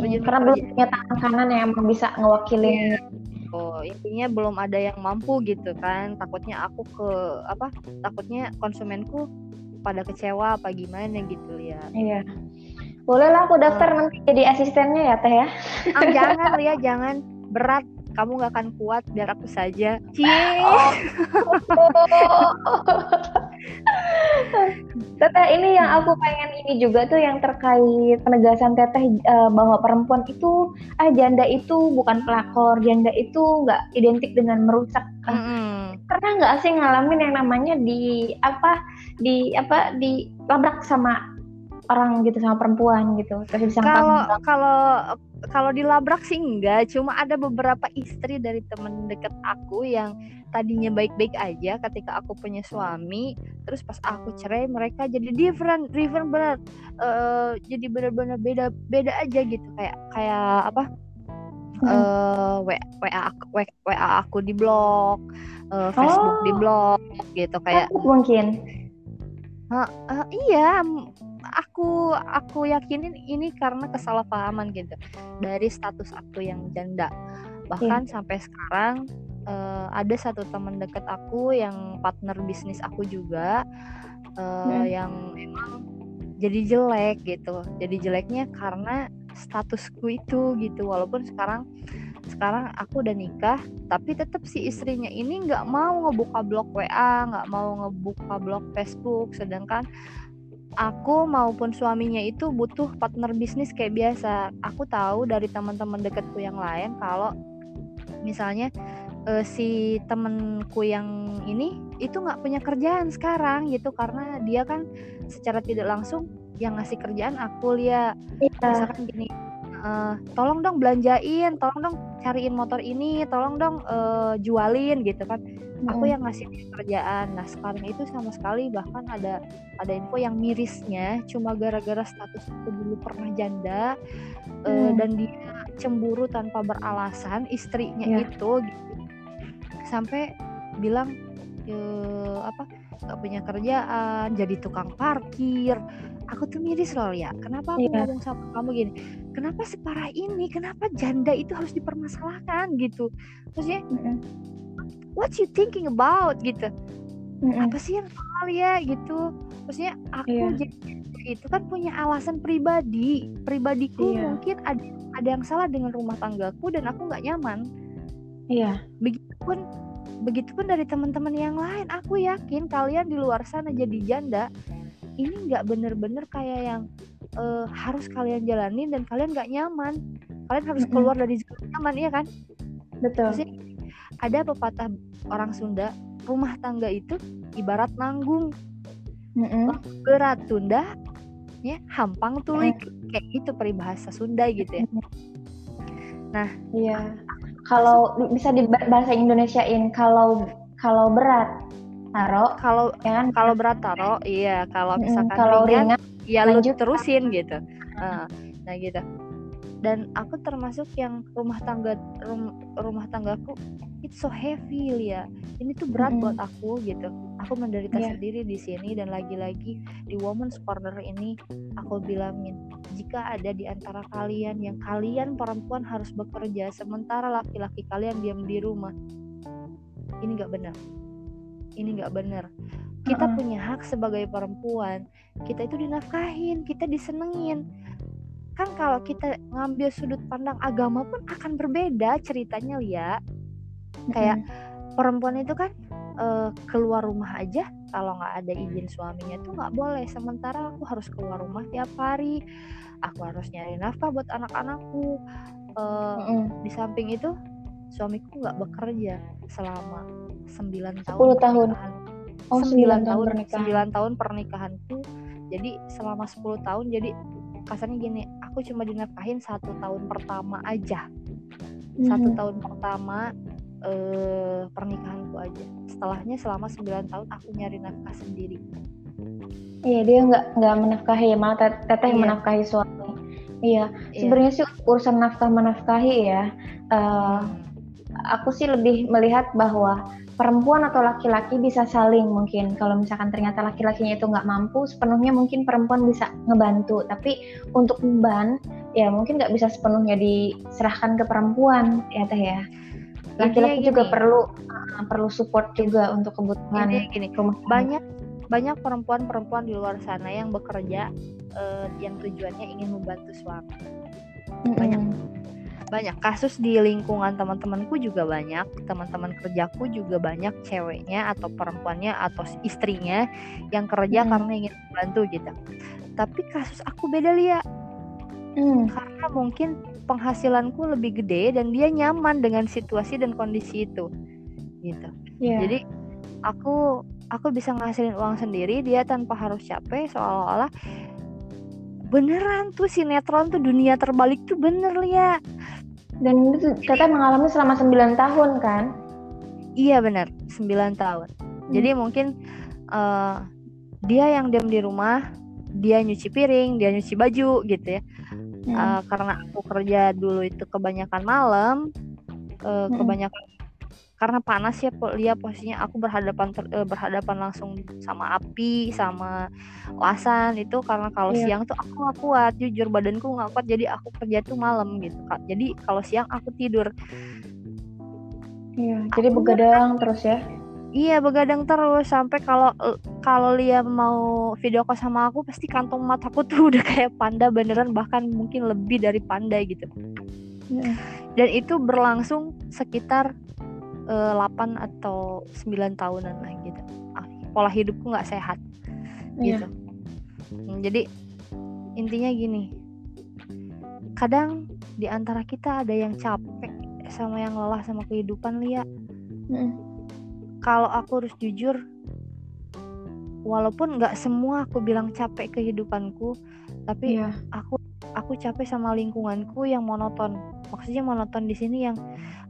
terjun karena belum punya tangan kanan yang bisa ngewakilin Oh, intinya belum ada yang mampu gitu kan. Takutnya aku ke apa takutnya konsumenku pada kecewa apa gimana gitu ya iya. Boleh lah aku daftar uh, nanti jadi asistennya ya teh ya. Ah, jangan ya jangan. Berat. Kamu gak akan kuat biar aku saja. Cie. Oh. Teteh ini yang aku pengen ini juga tuh yang terkait penegasan teteh uh, bahwa perempuan itu ah janda itu bukan pelakor, janda itu nggak identik dengan merusak. Mm -hmm. Pernah nggak sih ngalamin yang namanya di apa di apa di labrak sama orang gitu sama perempuan gitu terus kalau kalau kalau dilabrak sih enggak cuma ada beberapa istri dari temen deket aku yang tadinya baik-baik aja ketika aku punya suami terus pas aku cerai mereka jadi different different benar uh, jadi benar-benar beda beda aja gitu kayak kayak apa? Uh, wa wa aku wa, aku di blok uh, Facebook oh. di blok gitu kayak mungkin? Uh, uh, iya aku aku yakinin ini karena kesalahpahaman gitu dari status aku yang janda bahkan yeah. sampai sekarang uh, ada satu teman dekat aku yang partner bisnis aku juga uh, yeah. yang memang jadi jelek gitu jadi jeleknya karena statusku itu gitu walaupun sekarang sekarang aku udah nikah tapi tetap si istrinya ini nggak mau ngebuka blog WA nggak mau ngebuka blog Facebook sedangkan aku maupun suaminya itu butuh partner bisnis kayak biasa. Aku tahu dari teman-teman deketku yang lain kalau misalnya uh, si temenku yang ini itu nggak punya kerjaan sekarang gitu karena dia kan secara tidak langsung yang ngasih kerjaan aku lihat yeah. misalkan gini uh, tolong dong belanjain tolong dong cariin motor ini tolong dong uh, jualin gitu kan aku yang ngasih kerjaan nah sekarang itu sama sekali bahkan ada ada info yang mirisnya cuma gara-gara status aku dulu pernah janda hmm. uh, dan dia cemburu tanpa beralasan istrinya yeah. itu gitu sampai bilang e, apa gak punya kerjaan jadi tukang parkir aku tuh miris loh ya kenapa aku yeah. ngomong sama kamu gini? Kenapa separah ini? Kenapa janda itu harus dipermasalahkan gitu? Maksudnya mm -hmm what you thinking about gitu? Mm-hmm. apa sih yang salah ya gitu. Maksudnya aku yeah. jadi itu kan punya alasan pribadi. Pribadiku yeah. mungkin ada ada yang salah dengan rumah tanggaku dan aku nggak nyaman. Iya. Yeah. begitupun begitupun dari teman-teman yang lain. Aku yakin kalian di luar sana jadi janda ini nggak bener-bener kayak yang uh, harus kalian jalanin dan kalian nggak nyaman. Kalian harus keluar dari zona nyaman ya kan? Betul. Maksudnya, ada pepatah orang Sunda rumah tangga itu ibarat nanggung. Berat tunda ya hampang tulik mm. kayak gitu peribahasa Sunda gitu ya. Nah iya. Kalau bisa di bahasa Indonesiain kalau kalau berat taro kalau ya kan kalau berat taro iya kalau misalkan kalau ringan, ringan ya lanjut. terusin gitu. Uh, nah gitu. Dan aku termasuk yang rumah tangga rum, rumah tanggaku itu so heavy ya ini tuh berat mm. buat aku gitu. Aku menderita yeah. sendiri di sini dan lagi-lagi di women's corner ini aku bilangin jika ada di antara kalian yang kalian perempuan harus bekerja sementara laki-laki kalian diam di rumah. Ini nggak benar ini nggak benar kita uh -uh. punya hak sebagai perempuan kita itu dinafkahin kita disenengin. Kan kalau kita ngambil sudut pandang agama pun akan berbeda ceritanya ya kayak mm-hmm. perempuan itu kan uh, keluar rumah aja kalau nggak ada izin suaminya tuh nggak boleh. Sementara aku harus keluar rumah tiap hari. Aku harus nyari nafkah buat anak-anakku. Uh, mm-hmm. di samping itu suamiku nggak bekerja selama 9 tahun 10 tahun oh 9, 9 tahun pernikahan. 9 tahun pernikahanku jadi selama 10 tahun jadi kasarnya gini aku cuma dinafkahin satu tahun pertama aja mm-hmm. satu tahun pertama eh, pernikahanku aja setelahnya selama 9 tahun aku nyari nafkah sendiri iya dia nggak nggak menafkahi malah teteh iya. menafkahi suami iya, iya. sebenarnya sih urusan nafkah menafkahi ya uh, aku sih lebih melihat bahwa perempuan atau laki-laki bisa saling mungkin. Kalau misalkan ternyata laki-lakinya itu nggak mampu sepenuhnya mungkin perempuan bisa ngebantu. Tapi untuk beban ya mungkin nggak bisa sepenuhnya diserahkan ke perempuan ya teh ya. Laki-laki juga perlu uh, perlu support juga untuk kebutuhan gini. rumah banyak banyak perempuan-perempuan di luar sana yang bekerja uh, yang tujuannya ingin membantu suami. Banyak banyak. Kasus di lingkungan teman-temanku juga banyak. Teman-teman kerjaku juga banyak. Ceweknya atau perempuannya atau istrinya yang kerja hmm. karena ingin membantu gitu. Tapi kasus aku beda liat hmm. karena mungkin penghasilanku lebih gede dan dia nyaman dengan situasi dan kondisi itu gitu. Yeah. jadi aku aku bisa ngasilin uang sendiri dia tanpa harus capek seolah-olah beneran tuh sinetron tuh dunia terbalik tuh bener ya dan itu teteh mengalami selama 9 tahun kan? Iya benar, 9 tahun. Hmm. Jadi mungkin uh, dia yang diam di rumah, dia nyuci piring, dia nyuci baju gitu ya. Hmm. Uh, karena aku kerja dulu itu kebanyakan malam, uh, hmm. kebanyakan karena panas ya lihat posisinya. Aku berhadapan ter, eh, berhadapan langsung sama api sama lasan itu karena kalau yeah. siang tuh aku nggak kuat. Jujur badanku nggak kuat. Jadi aku kerja tuh malam gitu kak. Jadi kalau siang aku tidur. Iya, jadi begadang terus ya? Iya, begadang terus. Sampai kalau kalau dia mau video call sama aku pasti kantong mataku tuh udah kayak panda beneran. Bahkan mungkin lebih dari panda gitu. Yeah. Dan itu berlangsung sekitar uh, eh, 8 atau 9 tahunan lah gitu ah, pola hidupku nggak sehat yeah. gitu hmm, jadi intinya gini kadang di antara kita ada yang capek sama yang lelah sama kehidupan Lia mm. kalau aku harus jujur walaupun nggak semua aku bilang capek kehidupanku tapi yeah. aku aku capek sama lingkunganku yang monoton. Maksudnya monoton di sini yang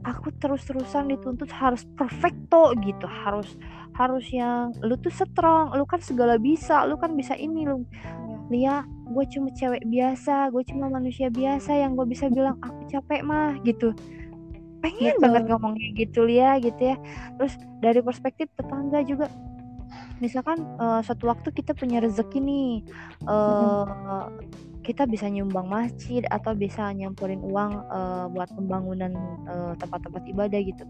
aku terus-terusan dituntut harus perfecto gitu. Harus harus yang lu tuh strong lu kan segala bisa lu kan bisa ini lu. Lia gue cuma cewek biasa gue cuma manusia biasa yang gue bisa bilang aku capek mah gitu. Pengen gitu. banget ngomong kayak gitu Lia gitu ya. Terus dari perspektif tetangga juga misalkan uh, suatu waktu kita punya rezeki nih uh, kita bisa nyumbang masjid atau bisa nyampurin uang uh, buat pembangunan uh, tempat-tempat ibadah gitu.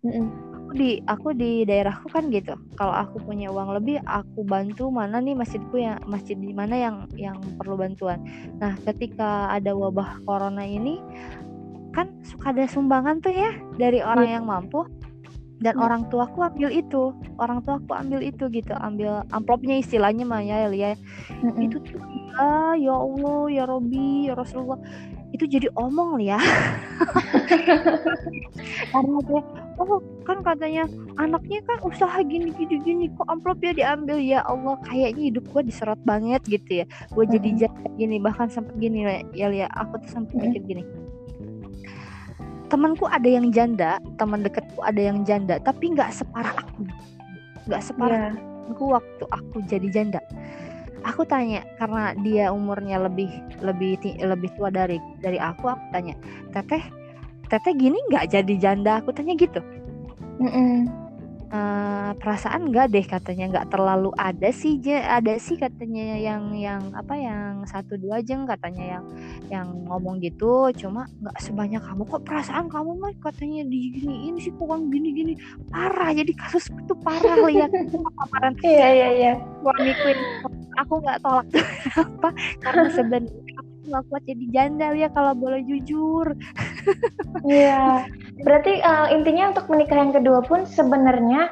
Mm-mm. Aku di aku di daerahku kan gitu. Kalau aku punya uang lebih, aku bantu mana nih masjidku yang masjid di mana yang yang perlu bantuan. Nah, ketika ada wabah corona ini kan suka ada sumbangan tuh ya dari orang yeah. yang mampu dan hmm. orang tuaku ambil itu orang tuaku ambil itu gitu ambil amplopnya istilahnya mah ya ya. Hmm. itu tuh ya ya Allah ya Robi ya Rasulullah. Itu jadi omong ya. Karena dia oh kan katanya anaknya kan usaha gini gini gini kok amplop ya diambil? Ya Allah kayaknya hidup gue diserot banget gitu ya. Gue jadi jahat gini bahkan sampai gini ya ya aku tuh sampai mikir gini temanku ada yang janda teman deketku ada yang janda tapi nggak separah aku. Nggak separah yeah. aku waktu aku jadi janda. Aku tanya karena dia umurnya lebih lebih lebih tua dari dari aku aku tanya teteh teteh gini nggak jadi janda? Aku tanya gitu. Mm -mm uh, perasaan enggak deh katanya nggak terlalu ada sih ada sih katanya yang yang apa yang satu dua jeng katanya yang yang ngomong gitu. Cuma nggak sebanyak kamu. Kok perasaan kamu mah katanya di gini ini sih kok gini gini parah jadi kasus itu parah lihat. Paparan iya iya iya. Suamiku aku nggak tolak. Apa? Karena sebenarnya nggak kuat jadi janda ya kalau boleh jujur. Iya. Berarti uh, intinya untuk menikah yang kedua pun sebenarnya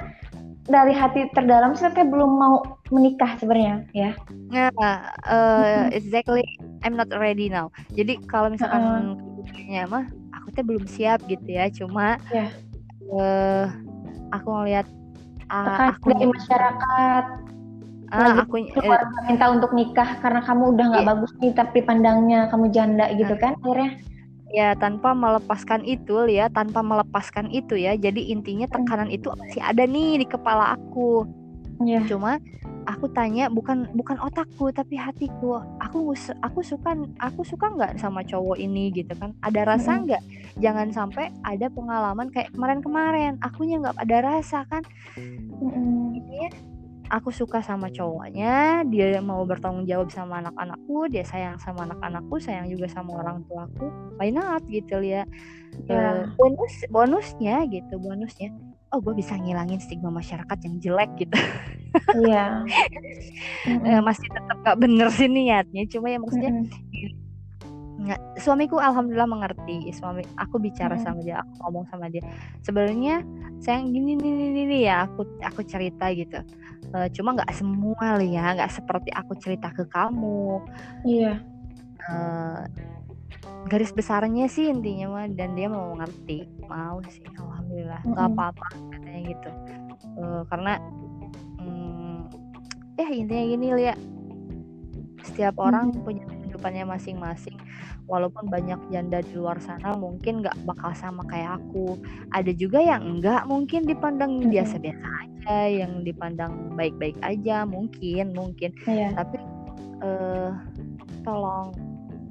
dari hati terdalam saya belum mau menikah sebenarnya ya. Nah, uh, exactly. I'm not ready now. Jadi kalau misalkan uh. mah aku tuh belum siap gitu ya. Cuma yeah. Ya. uh, aku ngelihat uh, aku dari masyarakat ah, aku eh, minta untuk nikah karena kamu udah nggak iya. bagus nih tapi pandangnya kamu janda gitu ah. kan akhirnya ya tanpa melepaskan itu ya tanpa melepaskan itu ya jadi intinya hmm. tekanan itu masih ada nih di kepala aku yeah. cuma aku tanya bukan bukan otakku tapi hatiku aku aku suka aku suka nggak sama cowok ini gitu kan ada rasa nggak -hmm. jangan sampai ada pengalaman kayak kemarin-kemarin akunya nggak ada rasa kan -hmm. ya aku suka sama cowoknya dia mau bertanggung jawab sama anak-anakku dia sayang sama anak-anakku sayang juga sama orang tuaku why not gitu ya yeah. uh, bonus bonusnya gitu bonusnya oh gue bisa ngilangin stigma masyarakat yang jelek gitu iya yeah. uh, masih tetap gak bener sih niatnya cuma ya maksudnya mm -hmm. nggak suamiku alhamdulillah mengerti suami aku bicara hmm. sama dia aku ngomong sama dia sebenarnya sayang gini nih ini ya aku aku cerita gitu uh, cuma nggak semua ya nggak seperti aku cerita ke kamu. Iya. Uh, garis besarnya sih intinya mah dan dia mau mengerti mau sih alhamdulillah. Nggak mm -hmm. apa-apa katanya gitu. Uh, karena um, ya intinya gini lihat setiap orang hmm. punya kehidupannya masing-masing. Walaupun banyak janda di luar sana mungkin nggak bakal sama kayak aku. Ada juga yang enggak mungkin dipandang biasa-biasa aja yang dipandang baik-baik aja mungkin mungkin. Yeah. tapi uh, tolong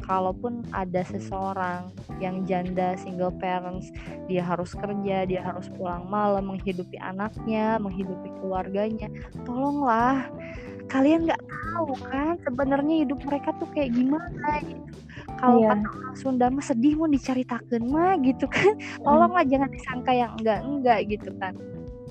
kalaupun ada seseorang yang janda single parents dia harus kerja dia harus pulang malam menghidupi anaknya menghidupi keluarganya tolonglah kalian nggak tahu kan sebenarnya hidup mereka tuh kayak gimana gitu kalau iya. kata orang Sunda mah sedih mau diceritakan mah gitu kan hmm. tolonglah hmm. jangan disangka yang enggak enggak gitu kan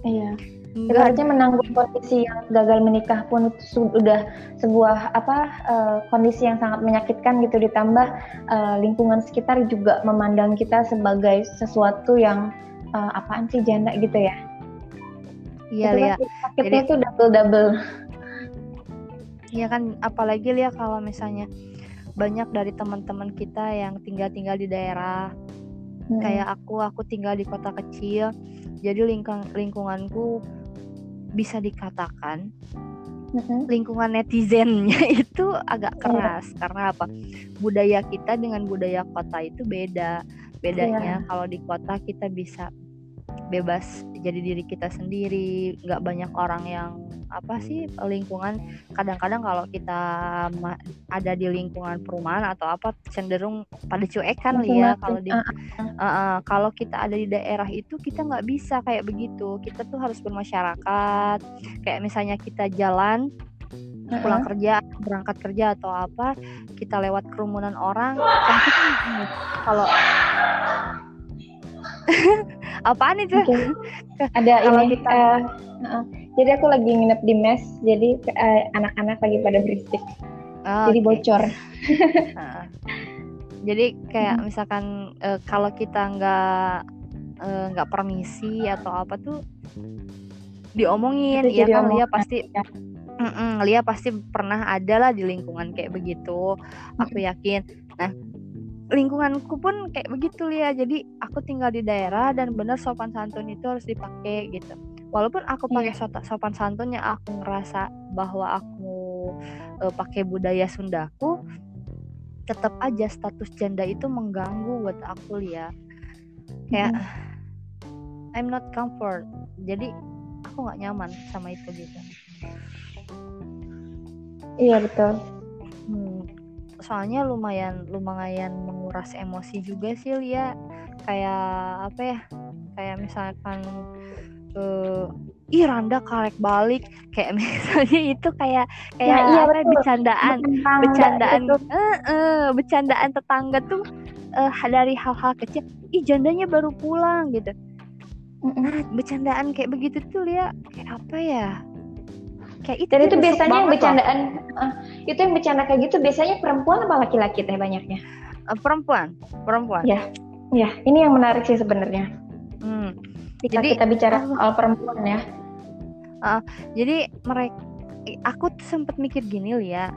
iya Ibaratnya menanggung kondisi yang gagal menikah pun sudah sebuah apa uh, kondisi yang sangat menyakitkan gitu ditambah uh, lingkungan sekitar juga memandang kita sebagai sesuatu yang uh, apaan sih janda gitu ya. Iya, ya. Sakitnya itu double double. Iya kan apalagi lihat kalau misalnya banyak dari teman-teman kita yang tinggal-tinggal di daerah hmm. kayak aku aku tinggal di kota kecil jadi lingkung lingkunganku bisa dikatakan hmm. lingkungan netizennya itu agak keras hmm. karena apa budaya kita dengan budaya kota itu beda bedanya yeah. kalau di kota kita bisa bebas jadi diri kita sendiri nggak banyak orang yang apa sih lingkungan. Kadang-kadang kalau kita ada di lingkungan perumahan atau apa cenderung pada cuek kan ya kalau di uh, uh, kalau kita ada di daerah itu kita nggak bisa kayak begitu. Kita tuh harus bermasyarakat. Kayak misalnya kita jalan pulang kerja berangkat kerja atau apa kita lewat kerumunan orang kan kalau apaan itu okay. ada ini kita... uh, uh, jadi aku lagi nginep di mes jadi uh, anak-anak lagi pada berisik oh, jadi okay. bocor uh, jadi kayak hmm. misalkan uh, kalau kita nggak nggak uh, permisi atau apa tuh diomongin ya kan Lia pasti ya. Mm Lia pasti pernah ada lah di lingkungan kayak begitu aku yakin nah lingkunganku pun kayak begitu ya jadi aku tinggal di daerah dan benar sopan santun itu harus dipakai gitu. Walaupun aku pakai yeah. sopan santunnya aku ngerasa bahwa aku uh, pakai budaya Sundaku tetap aja status janda itu mengganggu buat aku ya kayak mm. I'm not comfort. Jadi aku nggak nyaman sama itu gitu. Iya betul soalnya lumayan lumayan menguras emosi juga sih Lia. Kayak apa ya kayak misalkan uh, ih Randa karek balik kayak misalnya itu kayak kayak ya, iya, apa ya, bercandaan Tentang bercandaan. eh uh, bercandaan tetangga tuh uh, dari hal-hal kecil ih jandanya baru pulang gitu. Nah bercandaan kayak begitu tuh Lia. Kayak apa ya kayak itu dan itu biasanya yang bercandaan uh, itu yang bercanda kayak gitu biasanya perempuan apa laki-laki teh banyaknya? Uh, perempuan perempuan. Ya ya ini yang menarik sih sebenarnya. Hmm. Jika jadi kita bicara uh, soal perempuan ya. Uh, jadi mereka aku sempat mikir gini ya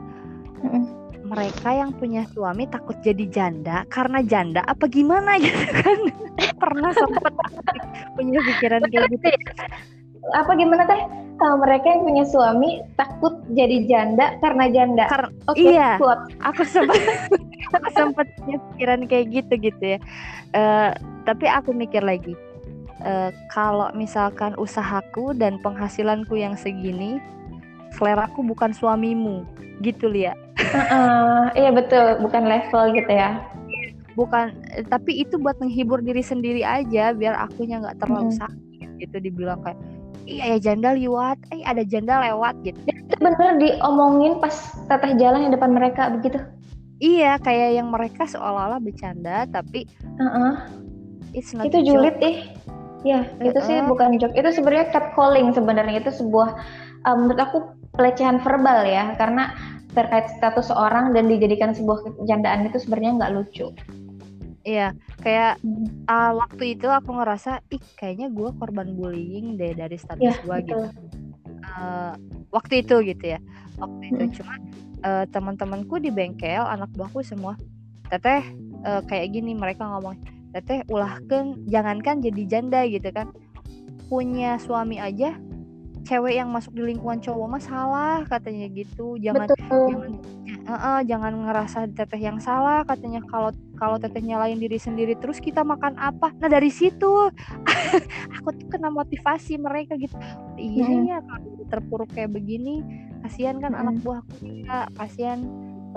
uh, mereka yang punya suami takut jadi janda karena janda apa gimana gitu kan? Pernah sempat punya pikiran kayak gitu apa gimana teh uh, mereka yang punya suami takut jadi janda karena janda. Kar okay, iya. Plot. Aku sempat aku sempat pikiran kayak gitu gitu ya. Uh, tapi aku mikir lagi. Uh, kalau misalkan usahaku dan penghasilanku yang segini, seleraku bukan suamimu, gitu Lia. Uh, uh, iya betul, bukan level gitu ya. Bukan, tapi itu buat menghibur diri sendiri aja, biar akunya nggak terlalu hmm. sakit gitu dibilang kayak iya ya janda lewat eh ada janda lewat gitu. Itu bener diomongin pas teteh jalan di depan mereka begitu? Iya kayak yang mereka seolah-olah bercanda tapi uh-uh. it's not itu julid ih ya uh-uh. itu sih bukan joke. Itu sebenarnya catcalling sebenarnya. Itu sebuah um, menurut aku pelecehan verbal ya. Karena terkait status seorang dan dijadikan sebuah kecandaan itu sebenarnya nggak lucu. Iya, kayak uh, waktu itu aku ngerasa, ih kayaknya gue korban bullying deh dari status ya, gue gitu. Uh, waktu itu gitu ya, waktu itu hmm. cuman uh, teman-temanku di bengkel, anak buahku semua, teteh uh, kayak gini mereka ngomong, teteh ulah kan, jangankan jadi janda gitu kan, punya suami aja cewek yang masuk di lingkungan cowok mah salah katanya gitu jangan Betul. jangan uh, uh, jangan ngerasa teteh yang salah katanya kalau kalau teteh nyalain diri sendiri terus kita makan apa nah dari situ aku tuh kena motivasi mereka gitu iya hmm. ya kalau terpuruk kayak begini kasihan kan hmm. anak buahku juga kasihan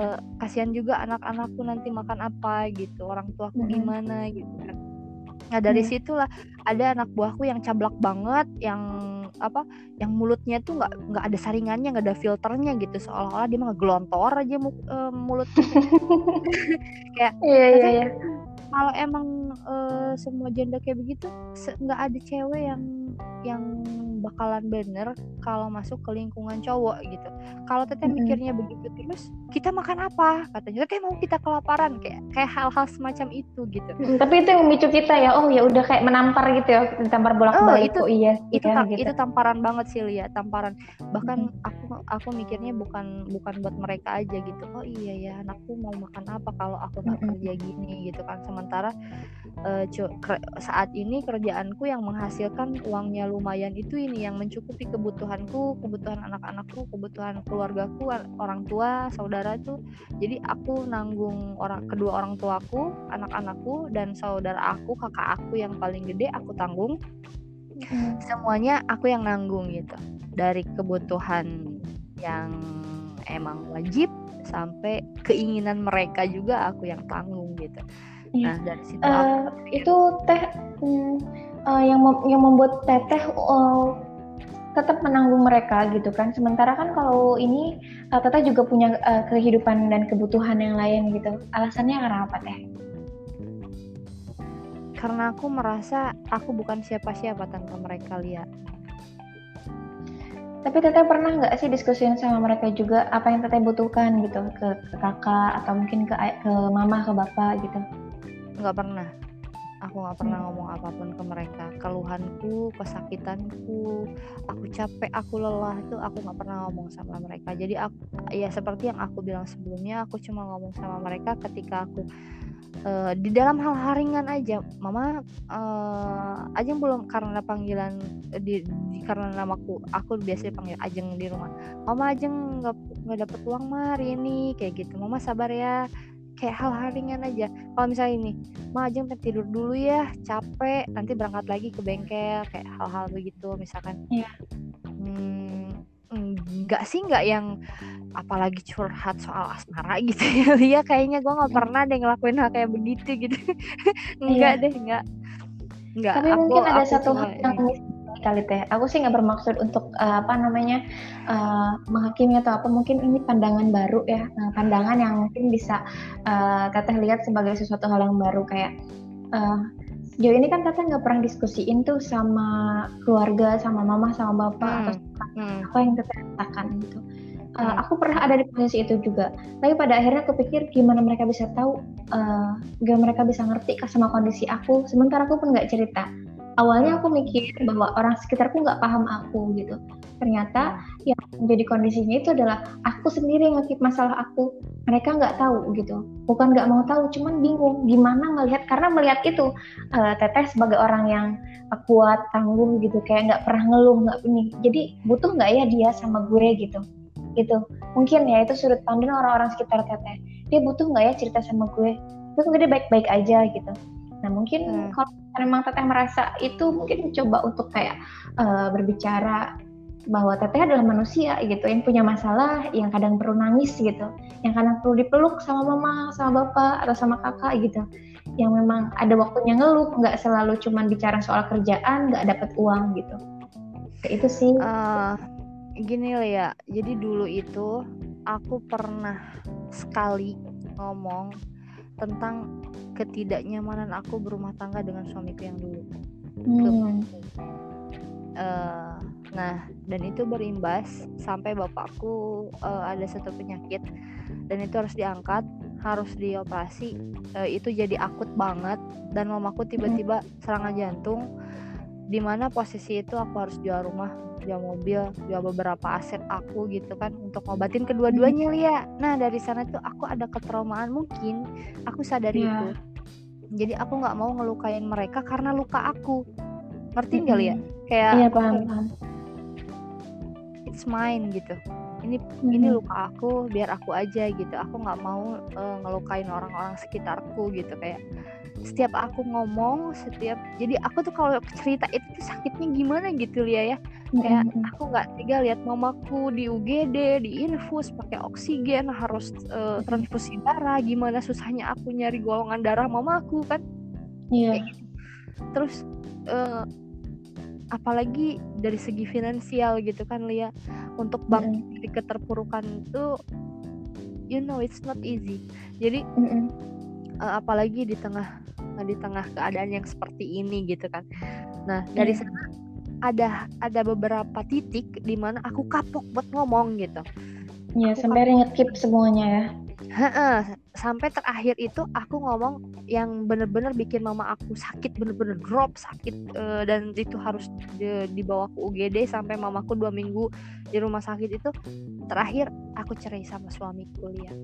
uh, kasihan juga anak-anakku nanti makan apa gitu orang tuaku hmm. gimana gitu kan nah dari hmm. situlah ada anak buahku yang cablak banget yang apa yang mulutnya tuh nggak nggak ada saringannya nggak ada filternya gitu seolah-olah dia mah gelontor aja mu, uh, mulut kayak iya, iya, iya. kalau emang uh, semua janda kayak begitu nggak ada cewek yang yang bakalan bener kalau masuk ke lingkungan cowok gitu. Kalau teteh mm -hmm. mikirnya begitu terus, kita makan apa? Katanya teteh mau kita kelaparan kayak kayak hal-hal semacam itu gitu. Mm, tapi itu yang memicu kita ya. Oh ya udah kayak menampar gitu ya, ditampar bolak-balik. Oh, itu oh, iya. Itu ya, gitu. itu tamparan banget sih lihat, tamparan. Bahkan -hmm. aku aku mikirnya bukan bukan buat mereka aja gitu. Oh iya ya, anakku mau makan apa kalau aku nggak mm -hmm. kerja gini gitu kan. Sementara uh, saat ini kerjaanku yang menghasilkan uangnya lumayan itu ini yang mencukupi kebutuhanku, kebutuhan anak-anakku, kebutuhan keluargaku, orang tua, saudara itu. Jadi aku nanggung orang kedua orang tuaku, anak-anakku dan saudara aku, kakak aku yang paling gede aku tanggung. Hmm. Semuanya aku yang nanggung gitu. Dari kebutuhan yang emang wajib sampai keinginan mereka juga aku yang tanggung gitu. Iya. Nah dari situ uh, aku, itu teh hmm, uh, yang mem yang membuat teteh uh, tetap menanggung mereka gitu kan. Sementara kan kalau ini uh, teteh juga punya uh, kehidupan dan kebutuhan yang lain gitu. Alasannya karena apa teh? Karena aku merasa aku bukan siapa-siapa tanpa mereka lihat. Tapi teteh pernah nggak sih diskusiin sama mereka juga apa yang teteh butuhkan gitu ke, ke kakak atau mungkin ke ke mama ke bapak gitu? nggak pernah aku nggak pernah hmm. ngomong apa pun ke mereka keluhanku kesakitanku aku capek aku lelah itu aku nggak pernah ngomong sama mereka jadi aku ya seperti yang aku bilang sebelumnya aku cuma ngomong sama mereka ketika aku uh, di dalam hal-hal ringan aja. Mama uh, ajeng belum karena panggilan di, di karena namaku aku biasa dipanggil ajeng di rumah. Mama ajeng nggak nggak dapet uang mah hari ini kayak gitu. Mama sabar ya. Kayak hal-hal ringan aja. Kalau misalnya ini mah aja tidur dulu ya capek. Nanti berangkat lagi ke bengkel kayak hal-hal begitu misalkan. Yeah. Hmm, enggak sih enggak yang apalagi curhat soal asmara gitu ya Lia kayaknya gue nggak pernah deh ngelakuin hal kayak begitu gitu enggak yeah. deh enggak enggak tapi aku, mungkin ada satu hal yang kali teh. Aku sih nggak bermaksud untuk uh, apa namanya uh, menghakimi atau apa. Mungkin ini pandangan baru ya, uh, pandangan yang mungkin bisa uh, teteh lihat sebagai sesuatu hal yang baru kayak uh, sejauh ini kan teteh nggak pernah diskusiin tuh sama keluarga, sama mama, sama bapak hmm. atau hmm. apa yang teteh katakan gitu. Uh, aku pernah ada di posisi itu juga. Tapi pada akhirnya aku pikir gimana mereka bisa tahu, uh, gimana mereka bisa ngerti sama kondisi aku. Sementara aku pun nggak cerita awalnya aku mikir bahwa orang sekitarku nggak paham aku gitu. Ternyata yang menjadi kondisinya itu adalah aku sendiri yang ngekip masalah aku. Mereka nggak tahu gitu. Bukan nggak mau tahu cuman bingung gimana ngelihat karena melihat itu uh, teteh sebagai orang yang kuat tangguh gitu. Kayak nggak pernah ngeluh nggak ini. Jadi butuh nggak ya dia sama gue gitu. Gitu. Mungkin ya itu sudut pandang orang-orang sekitar teteh. Dia butuh nggak ya cerita sama gue? Gue dia baik-baik aja gitu nah mungkin hmm. kalau memang teteh merasa itu mungkin coba untuk kayak uh, berbicara bahwa teteh adalah manusia gitu yang punya masalah yang kadang perlu nangis gitu yang kadang perlu dipeluk sama mama sama bapak atau sama kakak gitu. Yang memang ada waktunya ngeluh nggak selalu cuman bicara soal kerjaan nggak dapat uang gitu. Kayak itu sih. Uh, gini ya jadi dulu itu aku pernah sekali ngomong tentang ketidaknyamanan aku berumah tangga dengan suamiku yang dulu. Hmm. uh, Nah, dan itu berimbas sampai bapakku uh, ada satu penyakit dan itu harus diangkat, harus dioperasi. Uh, itu jadi akut banget dan mamaku tiba-tiba serangan jantung di mana posisi itu aku harus jual rumah, jual mobil, jual beberapa aset aku gitu kan untuk ngobatin kedua-duanya Lia. Nah, dari sana tuh aku ada ketraumaan mungkin aku sadari yeah. itu. Jadi aku nggak mau ngelukain mereka karena luka aku. Ngerti nggak mm -hmm. Lia? Kayak Iya, paham, paham it's mine gitu ini hmm. ini luka aku biar aku aja gitu aku nggak mau uh, ngelukain orang-orang sekitarku gitu kayak setiap aku ngomong setiap jadi aku tuh kalau cerita itu tuh sakitnya gimana gitu ya ya kayak hmm. aku nggak tega lihat mamaku di UGD di infus pakai oksigen harus uh, transfusi darah gimana susahnya aku nyari golongan darah mamaku kan iya yeah. gitu. terus uh, apalagi dari segi finansial gitu kan Lia untuk bangkit mm. dari keterpurukan itu you know it's not easy jadi mm -hmm. uh, apalagi di tengah di tengah keadaan yang seperti ini gitu kan. Nah dari mm. sana ada ada beberapa titik di mana aku kapok buat ngomong gitu. Ya sampai ngekip semuanya ya. Sampai terakhir itu aku ngomong yang bener-bener bikin mama aku sakit bener-bener drop sakit uh, dan itu harus di, dibawa ke UGD sampai mamaku dua minggu di rumah sakit itu. Terakhir aku cerai sama suamiku lihat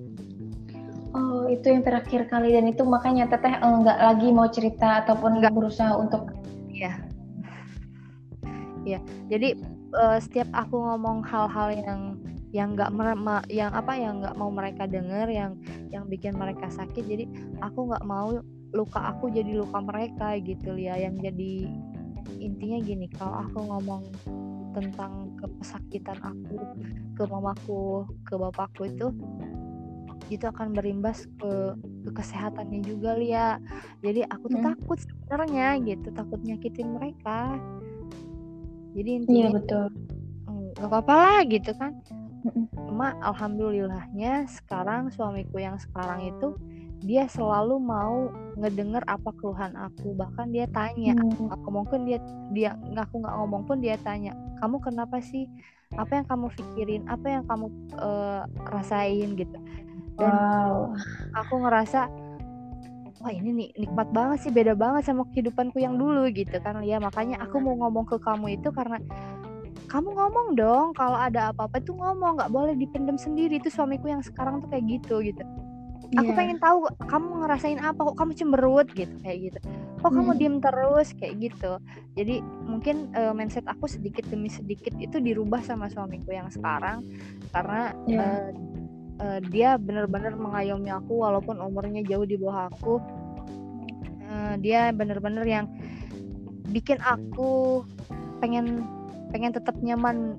oh itu yang terakhir kali dan itu makanya teteh enggak lagi mau cerita ataupun nggak. berusaha untuk ya ya jadi uh, setiap aku ngomong hal-hal yang yang nggak yang apa yang nggak mau mereka dengar yang yang bikin mereka sakit jadi aku nggak mau luka aku jadi luka mereka gitu ya yang jadi intinya gini kalau aku ngomong tentang kepesakitan aku ke mamaku ke bapakku itu itu akan berimbas ke, ke kesehatannya juga Lia. Jadi aku tuh hmm. takut sebenarnya gitu takut nyakitin mereka. Jadi intinya iya betul. Nggak apa-apa lah gitu kan. Cuma alhamdulillahnya sekarang suamiku yang sekarang itu dia selalu mau ngedenger apa keluhan aku. Bahkan dia tanya hmm. aku mungkin dia dia ngaku nggak ngomong pun dia tanya kamu kenapa sih? Apa yang kamu pikirin? Apa yang kamu uh, rasain? Gitu dan wow. aku ngerasa wah ini nih nikmat banget sih beda banget sama kehidupanku yang dulu gitu kan ya makanya aku mau ngomong ke kamu itu karena kamu ngomong dong kalau ada apa-apa tuh ngomong nggak boleh dipendam sendiri itu suamiku yang sekarang tuh kayak gitu gitu yeah. aku iya. pengen tahu kamu ngerasain apa kok kamu cemberut gitu kayak gitu kok hmm. kamu diem terus kayak gitu jadi mungkin uh, mindset aku sedikit demi sedikit itu dirubah sama suamiku yang sekarang karena yeah. uh, uh, dia benar-benar mengayomi aku walaupun umurnya jauh di bawah aku. Uh, dia benar-benar yang bikin aku pengen pengen tetap nyaman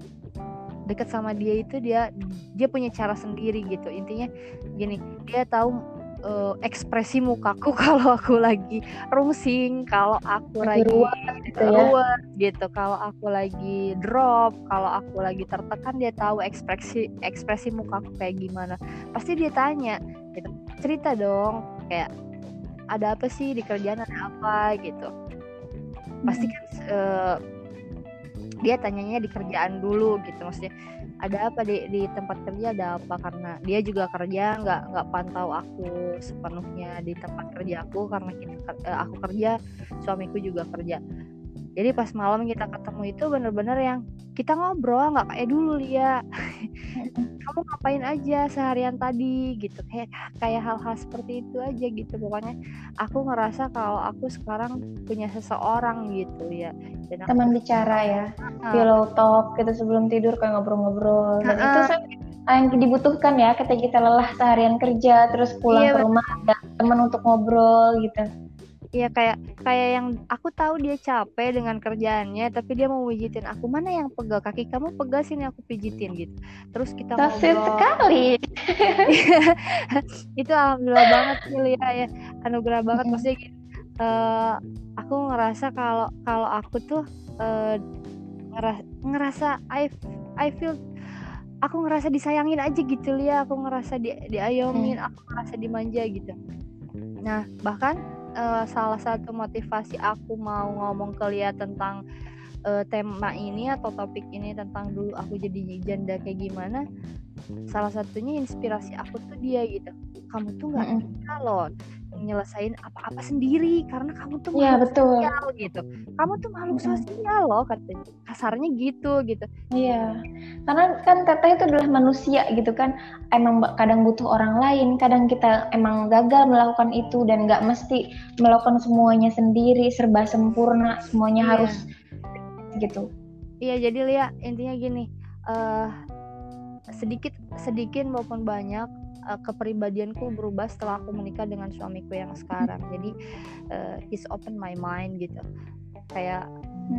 deket sama dia itu dia dia punya cara sendiri gitu. Intinya gini dia tahu uh, ekspresi mukaku kalau aku lagi rungsing kalau aku lagi, lagi gitu, ya? gitu kalau aku lagi drop kalau aku lagi tertekan dia tahu ekspresi ekspresi mukaku kayak gimana pasti dia tanya gitu cerita dong kayak ada apa sih di kerjaan ada apa gitu pasti hmm. kan uh, dia tanyanya di kerjaan dulu gitu maksudnya ada apa di di tempat kerja? Ada apa? Karena dia juga kerja nggak nggak pantau aku sepenuhnya di tempat kerja aku. Karena kita eh, aku kerja suamiku juga kerja jadi pas malam kita ketemu itu bener-bener yang kita ngobrol nggak kayak dulu ya kamu ngapain aja seharian tadi gitu. Kayak kayak hal-hal seperti itu aja gitu. Pokoknya aku ngerasa kalau aku sekarang punya seseorang gitu ya dan aku, teman bicara ya. Uh, pillow talk gitu sebelum tidur kayak ngobrol-ngobrol. Dan uh, itu yang dibutuhkan ya ketika kita lelah seharian kerja terus pulang iya, ke rumah ada teman untuk ngobrol gitu Iya kayak kayak yang aku tahu dia capek dengan kerjaannya tapi dia mau pijitin aku. Mana yang pegal? Kaki kamu pegal sini aku pijitin gitu. Terus kita Tasir sekali. Itu alhamdulillah banget sih Lia ya. Anugerah banget. Maksudnya gitu uh, aku ngerasa kalau kalau aku tuh uh, ngerasa, ngerasa I I feel aku ngerasa disayangin aja gitu Lia. Aku ngerasa di diayomin hmm. aku ngerasa dimanja gitu. Nah bahkan uh, salah satu motivasi aku mau ngomong ke Lia tentang uh, tema ini atau topik ini tentang dulu aku jadi janda kayak gimana salah satunya inspirasi aku tuh dia gitu. Kamu tuh nggak bisa loh nyelesain apa-apa sendiri karena kamu tuh ya, betul. sosial gitu. Kamu tuh makhluk sosial loh katanya. Kasarnya gitu gitu. Iya. Karena kan teteh itu adalah manusia gitu kan. Emang kadang butuh orang lain kadang kita emang gagal melakukan itu dan nggak mesti melakukan semuanya sendiri serba sempurna semuanya iya. harus gitu. Iya jadi Lia intinya gini uh, sedikit sedikit maupun banyak uh, kepribadianku berubah setelah aku menikah dengan suamiku yang sekarang. Jadi uh, he's open my mind gitu. Kayak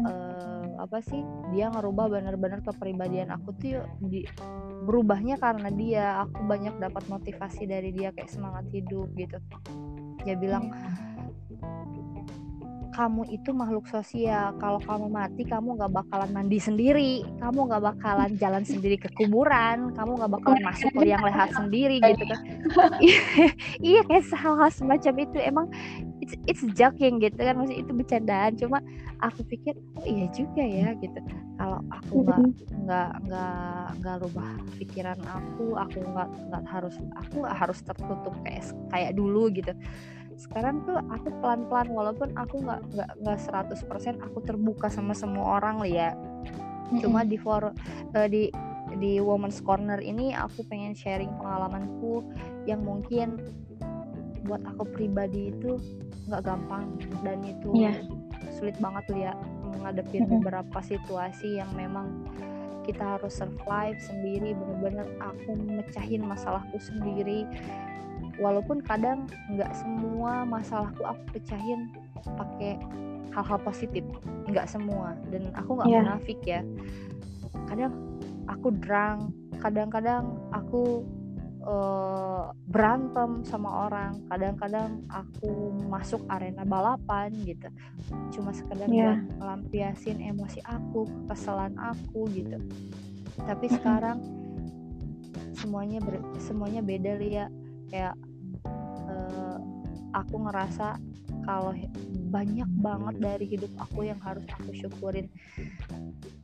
uh, apa sih dia ngerubah benar-benar kepribadian aku tuh di berubahnya karena dia. Aku banyak dapat motivasi dari dia kayak semangat hidup gitu. Dia bilang kamu itu makhluk sosial. Kalau kamu mati kamu nggak bakalan mandi sendiri. Kamu nggak bakalan jalan sendiri ke kuburan. Kamu nggak bakalan masuk ke yang lehat sendiri gitu kan. Iya kayak hal-hal semacam itu. Emang it's it's joking gitu kan. Maksud itu bercandaan. Cuma aku pikir oh iya juga ya gitu. Kalau aku nggak nggak nggak nggak rubah pikiran aku aku nggak nggak harus aku harus tertutup kayak kayak dulu gitu sekarang tuh aku pelan-pelan walaupun aku nggak nggak nggak 100% aku terbuka sama semua orang lah ya. Cuma di for uh, di di Women's Corner ini aku pengen sharing pengalamanku yang mungkin buat aku pribadi itu nggak gampang dan itu yeah. sulit banget tuh ya menghadapi beberapa situasi yang memang kita harus survive sendiri. Bener-bener aku mecahin masalahku sendiri walaupun kadang nggak semua masalahku aku pecahin pakai hal-hal positif nggak semua. Dan aku nggak yeah. munafik ya. Kadang aku drunk kadang-kadang aku uh, berantem sama orang kadang-kadang aku masuk arena balapan gitu. Cuma sekedar yeah. buat melampiasin emosi aku kesalahan aku gitu. Tapi sekarang semuanya ber, semuanya beda ya kayak aku ngerasa kalau banyak banget dari hidup aku yang harus aku syukurin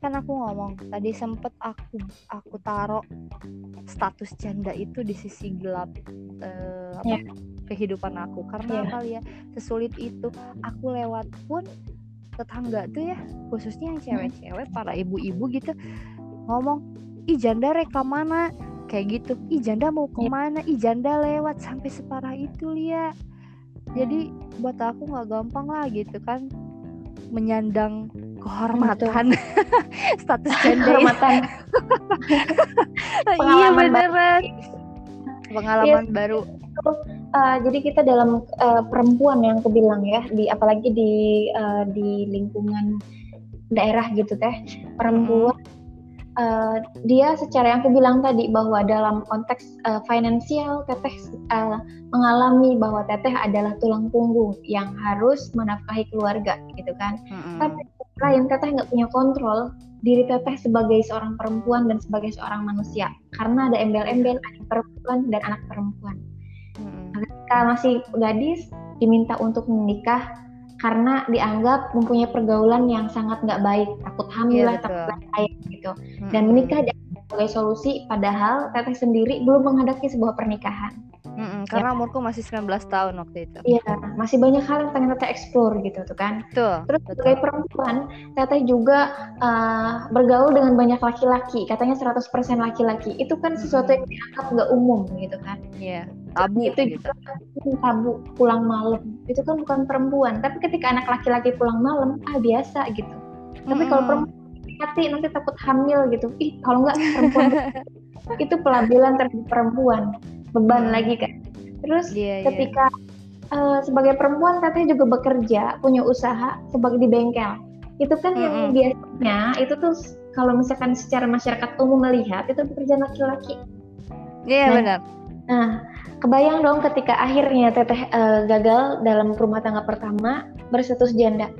kan aku ngomong tadi sempet aku aku taruh status janda itu di sisi gelap uh, apa, yeah. kehidupan aku karena yeah. apa ya sesulit itu aku lewat pun tetangga tuh ya khususnya yang cewek-cewek para ibu-ibu gitu ngomong ih janda rekam mana kayak gitu ih janda mau iya. ke mana ih janda lewat sampai separah itu liat jadi buat aku nggak gampang lah gitu kan menyandang kehormatan status gender kehormatan. Iya beneran. Pengalaman yes. baru. uh, jadi kita dalam uh, perempuan yang aku bilang ya di apalagi di uh, di lingkungan daerah gitu teh perempuan hmm uh, dia secara yang aku bilang tadi bahwa dalam konteks uh, finansial teteh uh, mengalami bahwa teteh adalah tulang punggung yang harus menafkahi keluarga gitu kan mm-hmm. tapi lain teteh nggak punya kontrol diri teteh sebagai seorang perempuan dan sebagai seorang manusia karena ada embel-embel anak perempuan dan anak perempuan mm-hmm. ketika masih gadis diminta untuk menikah karena dianggap mempunyai pergaulan yang sangat nggak baik, takut hamil yeah, lah, takut lain gitu. Hmm. Dan menikah sebagai solusi, padahal teteh sendiri belum menghadapi sebuah pernikahan. Mm-mm, karena ya. umurku masih 19 tahun waktu itu. Iya, masih banyak hal yang pengen teteh explore gitu tuh kan. Tuh, Terus betul. sebagai perempuan, teteh juga uh, bergaul dengan banyak laki-laki, katanya 100% laki-laki. Itu kan sesuatu yang dianggap nggak umum gitu kan. Iya, tabu itu gitu. juga tabu pulang malam. Itu kan bukan perempuan, tapi ketika anak laki-laki pulang malam, ah biasa gitu. Tapi kalau perempuan hati nanti takut hamil gitu. Ih, kalau nggak perempuan itu pelabelan terhadap perempuan beban hmm. lagi kan terus yeah, iya. ketika yeah. uh, sebagai perempuan katanya juga bekerja punya usaha sebagai di bengkel itu kan mm -hmm. yang biasanya itu tuh kalau misalkan secara masyarakat umum melihat itu pekerjaan laki-laki iya yeah, nah, benar nah kebayang dong ketika akhirnya teteh uh, gagal dalam rumah tangga pertama berstatus janda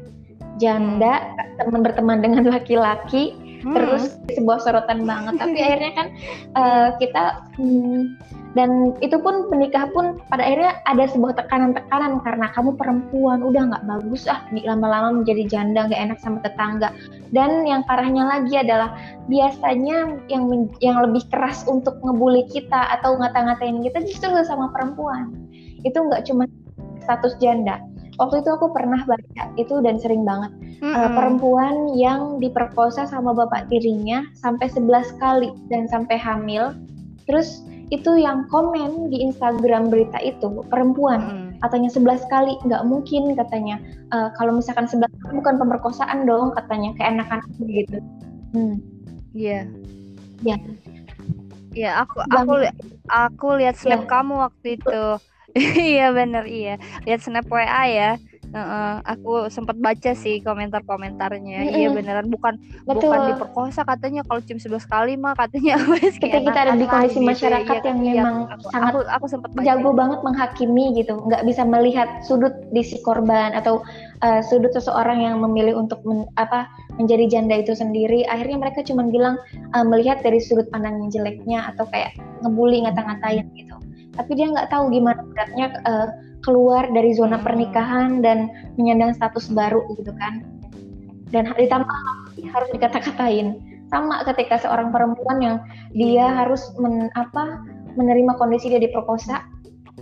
janda hmm. teman berteman dengan laki-laki hmm. terus sebuah sorotan banget tapi akhirnya kan uh, kita hmm, dan itu pun menikah pun pada akhirnya ada sebuah tekanan-tekanan karena kamu perempuan udah nggak bagus ah lama-lama menjadi janda nggak enak sama tetangga. Dan yang parahnya lagi adalah biasanya yang yang lebih keras untuk ngebully kita atau ngata-ngatain kita justru sama perempuan. Itu nggak cuma status janda. Waktu itu aku pernah baca itu dan sering banget. Mm-hmm. uh, perempuan yang diperkosa sama bapak tirinya sampai 11 kali dan sampai hamil. Terus itu yang komen di Instagram berita itu perempuan hmm. katanya 11 kali nggak mungkin katanya uh, kalau misalkan 11 kali bukan pemerkosaan dong katanya keenakan gitu hmm. iya yeah. ya yeah. aku aku aku lihat snap yeah. kamu waktu itu iya bener iya lihat snap WA ya Uh, aku sempat baca sih komentar-komentarnya. Mm -hmm. Iya beneran bukan Betul. bukan diperkosa katanya kalau cium 11 kali mah katanya Ketika kita ada di kondisi gitu. masyarakat gitu. yang iya, memang aku, sangat aku, aku sempat jago banget menghakimi gitu, nggak bisa melihat sudut di si korban atau uh, sudut seseorang yang memilih untuk men, apa menjadi janda itu sendiri. Akhirnya mereka cuma bilang uh, melihat dari sudut pandang yang jeleknya atau kayak ngebully ngata-ngatain gitu. Tapi dia nggak tahu gimana beratnya uh, keluar dari zona hmm. pernikahan dan menyandang status baru gitu kan. Dan ditambah harus dikata-katain. Sama ketika seorang perempuan yang dia harus men, apa menerima kondisi dia diperkosa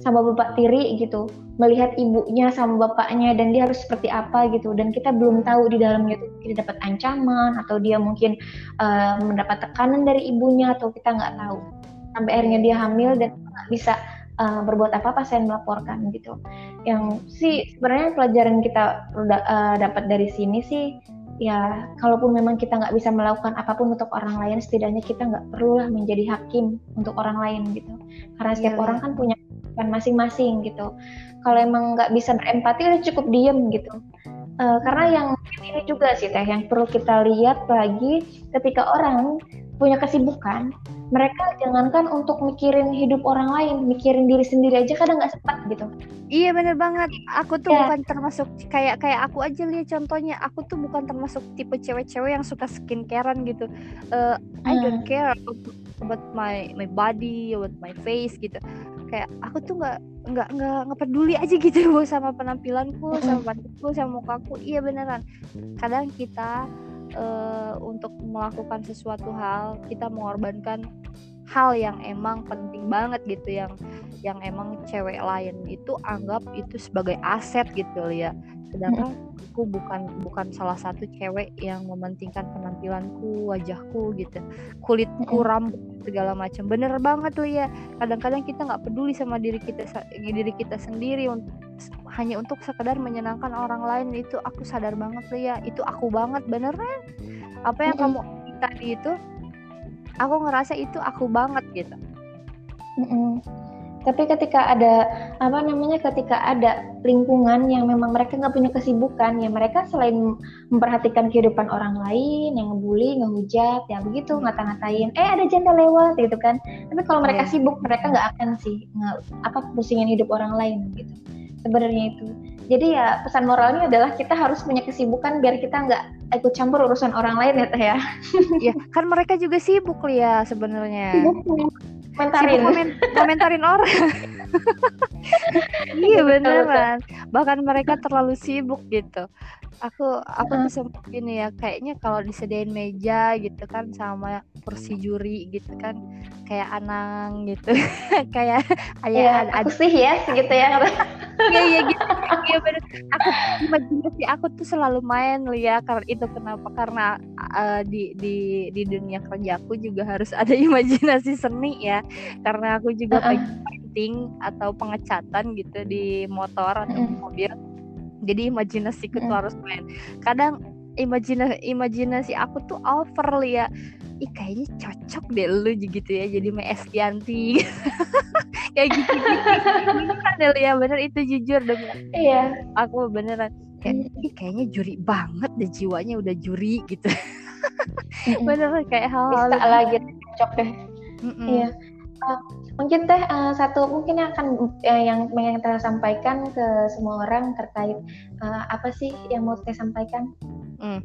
sama bapak tiri gitu. Melihat ibunya sama bapaknya dan dia harus seperti apa gitu. Dan kita belum tahu di dalamnya itu dia dapat ancaman atau dia mungkin uh, mendapat tekanan dari ibunya atau kita nggak tahu sampai akhirnya dia hamil dan bisa uh, berbuat apa-apa saya melaporkan gitu. Yang sih sebenarnya pelajaran kita uh, dapat dari sini sih ya kalaupun memang kita nggak bisa melakukan apa pun untuk orang lain setidaknya kita nggak perlulah menjadi hakim untuk orang lain gitu. Karena setiap yeah, orang kan punya kan masing-masing gitu. Kalau emang nggak bisa berempati udah cukup diem gitu. Uh, karena yang ini juga sih teh yang perlu kita lihat lagi ketika orang punya kesibukan mereka jangankan untuk mikirin hidup orang lain, mikirin diri sendiri aja kadang nggak sempat gitu. Iya bener banget. Aku tuh yeah. bukan termasuk kayak kayak aku aja lihat contohnya. Aku tuh bukan termasuk tipe cewek-cewek yang suka skincarean gitu. Uh, hmm. I don't care about my my body, about my face gitu. Kayak aku tuh nggak nggak nggak nggak peduli aja gitu sama penampilanku, sama badanku, sama mukaku. Iya beneran. Kadang kita uh, untuk melakukan sesuatu hal kita mengorbankan hal yang emang penting banget gitu yang yang emang cewek lain itu anggap itu sebagai aset gitu ya sedangkan aku bukan bukan salah satu cewek yang mementingkan penampilanku wajahku gitu kulitku rambut segala macam. Bener banget ya kadang-kadang kita nggak peduli sama diri kita diri kita sendiri untuk hanya untuk sekedar menyenangkan orang lain itu aku sadar banget ya itu aku banget beneran apa yang mm -hmm. kamu tadi itu aku ngerasa itu aku banget gitu mm -hmm. tapi ketika ada apa namanya ketika ada lingkungan yang memang mereka nggak punya kesibukan ya mereka selain memperhatikan kehidupan orang lain yang ngebully ngehujat ya begitu ngata-ngatain eh ada janda lewat gitu kan tapi kalau mereka yeah. sibuk mereka nggak akan sih nggak apa pusingin hidup orang lain gitu sebenarnya itu jadi ya pesan moralnya adalah kita harus punya kesibukan biar kita nggak ikut campur urusan orang lain ya teh ya. Iya, kan mereka juga sibuk ya sebenarnya. Komentarin. Komen, komentarin orang. iya beneran. Bahkan mereka terlalu sibuk gitu. Aku aku tuh sempat gini ya, kayaknya kalau disediain meja gitu kan sama kursi juri gitu kan kayak anang gitu. kayak kayak ya, aku sih ya segitu ya. Iya iya gitu. Iya benar. Aku imajinasi aku tuh selalu main ya karena itu kenapa karena uh, di di di dunia kerjaku juga harus ada imajinasi seni ya karena aku juga uh -uh. painting atau pengecatan gitu di motor atau uh -uh. mobil jadi imajinasiku -uh. tuh harus main. Kadang imajinasi imajinasi aku tuh over ya. Ih kayaknya cocok deh lu gitu ya jadi Mbak Estianti kayak gitu gitu kan deh ya bener itu jujur dong iya. Aku beneran kayak ih kayaknya juri banget deh jiwanya udah juri gitu. Bener kayak hal-hal bisa lagi cocok deh. Iya. uh, mungkin teh uh, satu mungkin yang akan uh, yang ingin kita sampaikan ke semua orang terkait uh, apa sih yang mau saya sampaikan? Mm.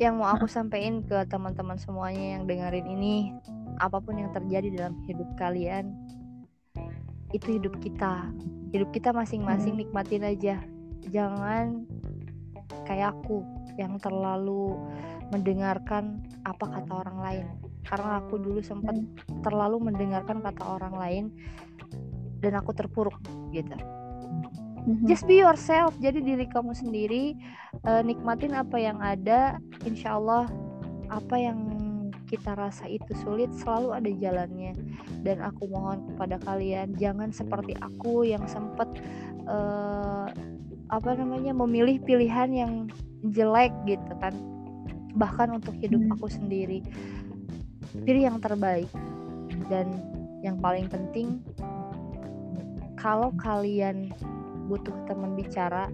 Yang mau aku sampaikan ke teman-teman semuanya yang dengerin ini, apa pun yang terjadi dalam hidup kalian, itu hidup kita hidup kita masing-masing hmm. nikmatin aja jangan kayak aku yang terlalu mendengarkan apa kata orang lain karena aku dulu sempat hmm. terlalu mendengarkan kata orang lain dan aku terpuruk gitu hmm. just be yourself jadi diri kamu sendiri uh, nikmatin apa yang ada insya Allah apa yang kita rasa itu sulit selalu ada jalannya dan aku mohon kepada kalian jangan seperti aku yang sempat uh, apa namanya memilih pilihan yang jelek gitu kan bahkan untuk hidup hmm. aku sendiri pilih yang terbaik dan yang paling penting kalau kalian butuh teman bicara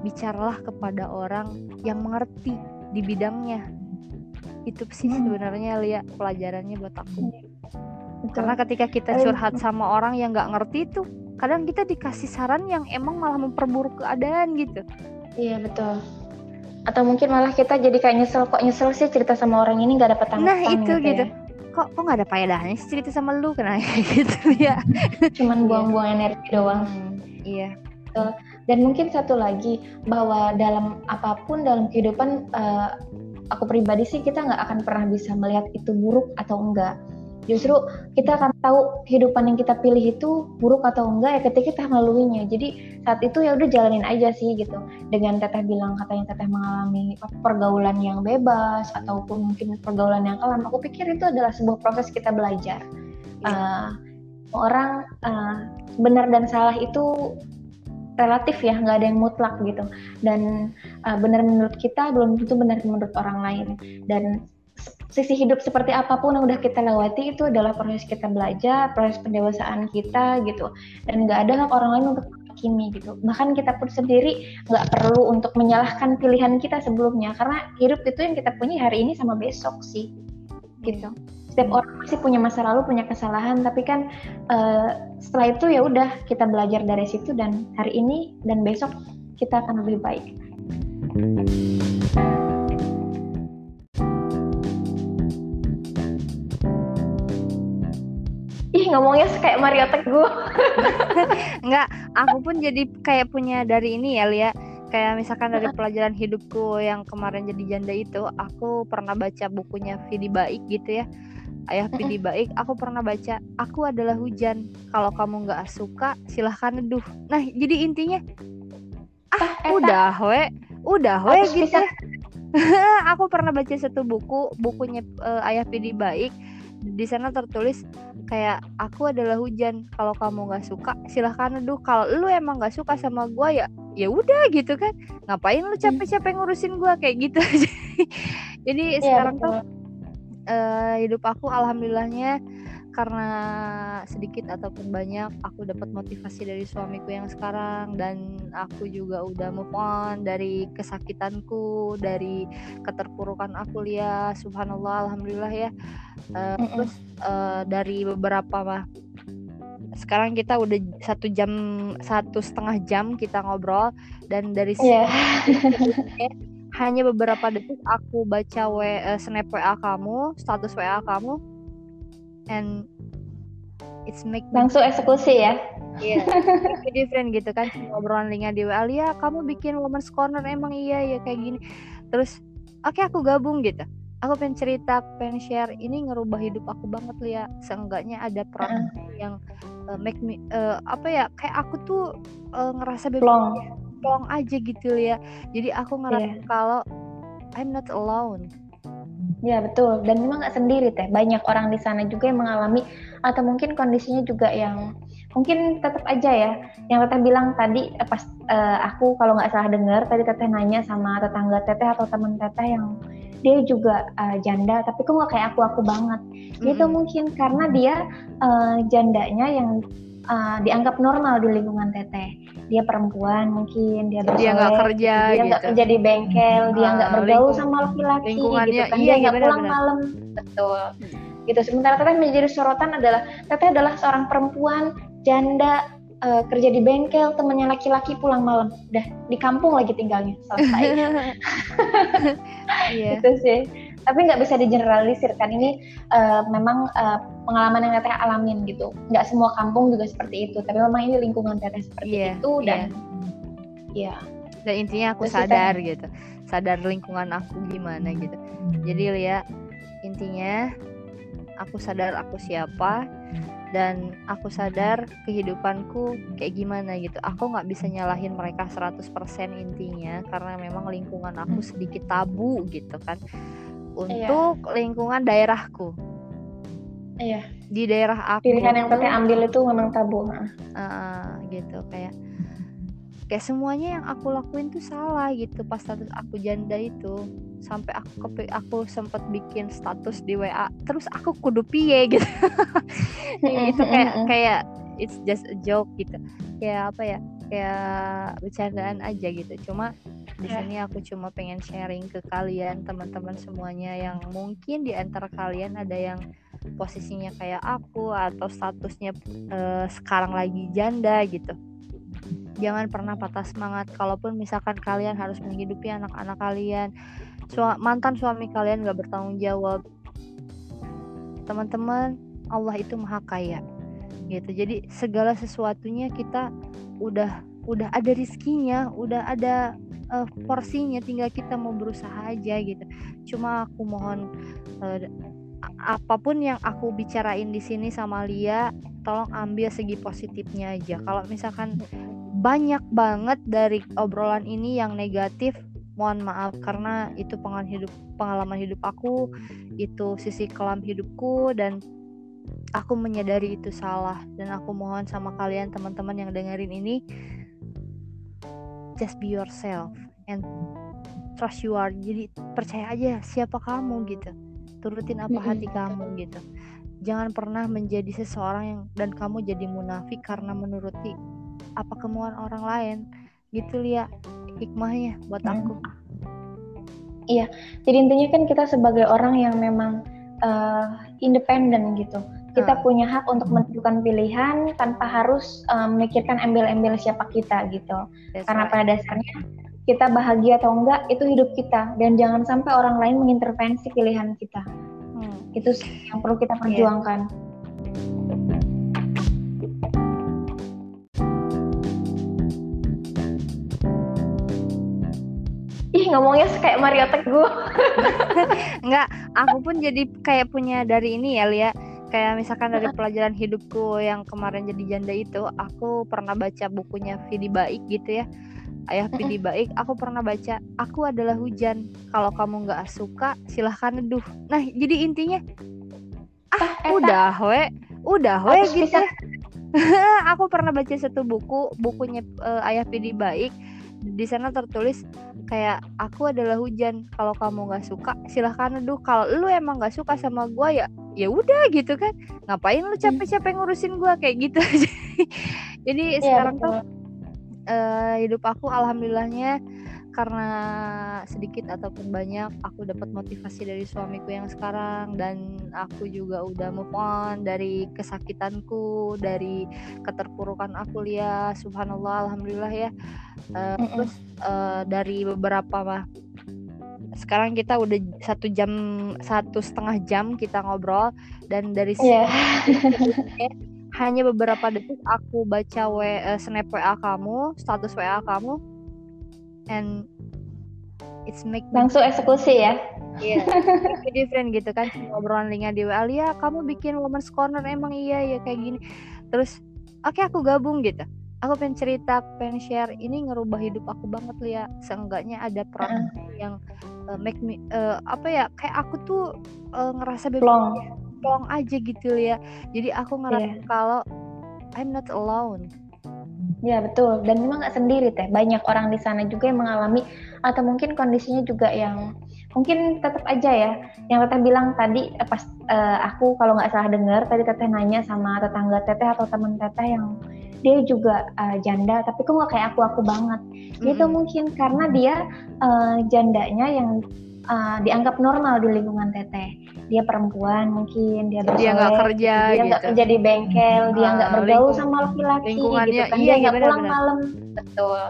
bicaralah kepada orang yang mengerti di bidangnya. Itu sih hmm. sebenarnya lihat pelajarannya buat aku. Betul. karena ketika kita curhat sama orang yang nggak ngerti tuh kadang kita dikasih saran yang emang malah memperburuk keadaan gitu. Iya betul atau mungkin malah kita jadi kayak nyesel kok nyesel sih cerita sama orang ini nggak dapet tanggapan nah itu gitu, gitu. Ya. kok kok nggak ada faedahnya sih cerita sama lu kenapa gitu ya cuman iya. buang-buang energi doang hmm, iya betul dan mungkin satu lagi bahwa dalam apa pun dalam kehidupan uh, aku pribadi sih kita nggak akan pernah bisa melihat itu buruk atau enggak. Justru kita akan tahu kehidupan yang kita pilih itu buruk atau enggak ya ketika kita melaluinya. Jadi saat itu ya udah jalanin aja sih gitu. Dengan teteh bilang katanya teteh mengalami pergaulan yang bebas ataupun mungkin pergaulan yang kelam. Aku pikir itu adalah sebuah proses kita belajar. Uh, orang uh, benar dan salah itu relatif ya nggak ada yang mutlak gitu dan uh, benar menurut kita belum tentu benar menurut orang lain dan sisi hidup seperti apa pun yang udah kita lewati itu adalah proses kita belajar, proses pendewasaan kita gitu. Dan nggak ada hak orang lain untuk menghakimi gitu. Bahkan kita pun sendiri nggak perlu untuk menyalahkan pilihan kita sebelumnya karena hidup itu yang kita punya hari ini sama besok sih gitu setiap orang pasti punya masa lalu punya kesalahan tapi kan uh, setelah itu ya udah kita belajar dari situ dan hari ini dan besok kita akan lebih baik ih ngomongnya kayak Mario Teguh Enggak, aku pun jadi kayak punya dari ini ya Lia kayak misalkan dari pelajaran hidupku yang kemarin jadi janda itu aku pernah baca bukunya Vidi Baik gitu ya Ayah Pidi Baik, aku pernah baca, aku adalah hujan. Kalau kamu nggak suka, silahkan neduh. Nah, jadi intinya, ah, eh, udah we, udah we gitu. aku pernah baca satu buku, bukunya uh, Ayah Pidi Baik. Di sana tertulis kayak aku adalah hujan. Kalau kamu nggak suka, silahkan neduh. Kalau lu emang nggak suka sama gue ya, ya udah gitu kan. Ngapain lu capek-capek ngurusin gue kayak gitu. jadi yeah, sekarang betul. tuh uh, hidup aku alhamdulillahnya karena sedikit ataupun banyak aku dapat motivasi dari suamiku yang sekarang. Dan aku juga udah move on dari kesakitanku dari keterpurukan aku ya subhanallah alhamdulillah ya. Uh, terus uh, dari beberapa mah sekarang kita udah satu jam satu setengah jam kita ngobrol. Dan dari yeah. hanya beberapa detik aku baca w, uh, snap WA kamu, status WA kamu, and it's make langsung eksekusi ya. Iya, yeah, different gitu kan ngobrolan linknya di WA, ya kamu bikin women's corner emang iya ya kayak gini. Terus oke okay, aku gabung gitu. Aku pengen cerita, pengen share ini ngerubah hidup aku banget ya. Seenggaknya ada peran uh. yang uh, make me uh, apa ya kayak aku tuh uh, ngerasa bebas plong aja gitu ya jadi aku ngerasa yeah. kalau I'm not alone Ya betul. Dan memang nggak sendiri teh. Banyak orang di sana juga yang mengalami atau mungkin kondisinya juga yang mungkin tetap aja ya. Yang teteh bilang tadi eh, pas uh, aku kalau nggak salah dengar tadi teteh nanya sama tetangga teteh atau teman teteh yang dia juga uh, janda tapi kok nggak kayak aku aku banget. Mm-hmm. itu mungkin karena dia uh, jandanya yang uh, dianggap normal di lingkungan teteh. Dia perempuan mungkin dia dia nggak kerja dia nggak gitu. kerja di bengkel dia ah, nggak bergaul sama laki-laki gitu kan. Iya, dia nggak iya, pulang malam. Betul. Gitu. Sementara teteh menjadi sorotan adalah teteh adalah seorang perempuan janda uh, kerja di bengkel temennya laki-laki pulang malam. Udah di kampung lagi tinggalnya. Selesai. Yeah. itu sih tapi nggak bisa digeneralisir kan ini uh, memang uh, pengalaman yang teteh alamin gitu. Nggak semua kampung juga seperti itu. Tapi memang ini lingkungan teteh seperti yeah, itu dan ya yeah. dan intinya aku Terus sadar kita, gitu. Sadar lingkungan aku gimana gitu. Jadi lihat intinya aku sadar aku siapa dan aku sadar kehidupanku kayak gimana gitu. Aku nggak bisa nyalahin mereka 100% intinya karena memang lingkungan aku sedikit tabu gitu kan untuk iya. lingkungan daerahku. Iya. Di daerah aku. Pilihan yang teteh ambil itu memang tabu uh, gitu. Kayak kayak semuanya yang aku lakuin tuh salah gitu pas status aku janda itu. Sampai aku kepe, aku sempat bikin status di WA terus aku kudu piye gitu. Itu kayak kayak it's just a joke gitu. Kayak apa ya? Kayak bercandaan aja gitu. Cuma di ya. sini aku cuma pengen sharing ke kalian teman-teman semuanya yang mungkin di antara kalian ada yang posisinya kayak aku atau statusnya uh, sekarang lagi janda gitu. Jangan pernah patah semangat kalaupun misalkan kalian harus menghidupi anak-anak kalian Su mantan suami kalian gak bertanggung jawab. Teman-teman Allah itu maha kaya gitu. Jadi segala sesuatunya kita udah udah ada rizkinya udah ada uh, porsinya tinggal kita mau berusaha aja gitu. Cuma aku mohon uh, apa pun yang aku bicarain di sini sama Lia tolong ambil segi positifnya aja. Kalau misalkan banyak banget dari obrolan ini yang negatif mohon maaf. Karena itu pengalaman hidup pengalaman hidup aku itu sisi kelam hidupku dan aku menyadari itu salah. Dan aku mohon sama kalian teman-teman yang dengerin ini just be yourself and trust you are. Jadi percaya aja siapa kamu gitu. Turutin apa hati kamu gitu. Jangan pernah menjadi seseorang yang dan kamu jadi munafik karena menuruti apa kemauan orang lain. Gitu ya hikmahnya buat hmm. aku. Iya jadi intinya kan kita sebagai orang yang memang uh, independen gitu kita punya hak untuk menentukan pilihan tanpa harus uh, memikirkan embel-embel siapa kita gitu That's karena right. pada dasarnya kita bahagia atau enggak itu hidup kita dan jangan sampai orang lain mengintervensi pilihan kita hmm. itu yang perlu kita iya. perjuangkan yeah. ngomongnya kayak Mario Teguh. Enggak, aku pun jadi kayak punya dari ini ya Lia. Kayak misalkan dari pelajaran hidupku yang kemarin jadi janda itu, aku pernah baca bukunya Vidi Baik gitu ya. Ayah Vidi Baik, aku pernah baca, aku adalah hujan. Kalau kamu nggak suka, silahkan neduh. Nah, jadi intinya, ah, ah udah we, udah we gitu. aku pernah baca satu buku, bukunya uh, Ayah Vidi Baik di sana tertulis kayak aku adalah hujan kalau kamu nggak suka silahkan neduh kalau lu emang nggak suka sama gue ya ya udah gitu kan. Ngapain lu capek-capek ngurusin gue kayak gitu. Jadi ya, sekarang betul. tuh uh, hidup aku alhamdulillahnya karena sedikit ataupun banyak aku dapat motivasi dari suamiku yang sekarang dan aku juga udah move on dari kesakitanku dari keterpurukan aku ya. Subhanallah alhamdulillah ya uh, mm -mm. terus uh, dari beberapa mah sekarang kita udah satu jam satu setengah jam kita ngobrol dan dari yeah. hanya beberapa detik aku baca w, uh, snap wa kamu status wa kamu and it's make langsung eksekusi ya Iya, yeah, different gitu kan obrolan linknya di WA ya kamu bikin women's corner emang iya ya kayak gini terus oke okay, aku gabung gitu aku pengen cerita pengen share. Ini ngerubah hidup aku banget ya seenggaknya ada peran uh. yang uh, make me uh, apa ya kayak aku tuh uh, ngerasa bebas plong. aja gitu ya jadi aku ngerasa yeah. kalau I'm not alone. Ya betul. Dan memang nggak sendiri teh. Banyak orang di sana juga yang mengalami atau mungkin kondisinya juga yang mungkin tetap aja ya yang teteh bilang tadi eh, pas uh, aku kalau nggak salah dengar tadi teteh nanya sama tetangga teteh atau teman teteh yang dia juga uh, janda tapi kok nggak kayak aku aku banget. Mm-hmm. itu mungkin karena dia uh, jandanya yang uh, dianggap normal di lingkungan teteh. Dia perempuan mungkin dia dia nggak kerja dia nggak gitu. kerja di bengkel hmm, dia nggak bergaul sama laki-laki gitu kan. iya, dia nggak iya, pulang malam. Betul.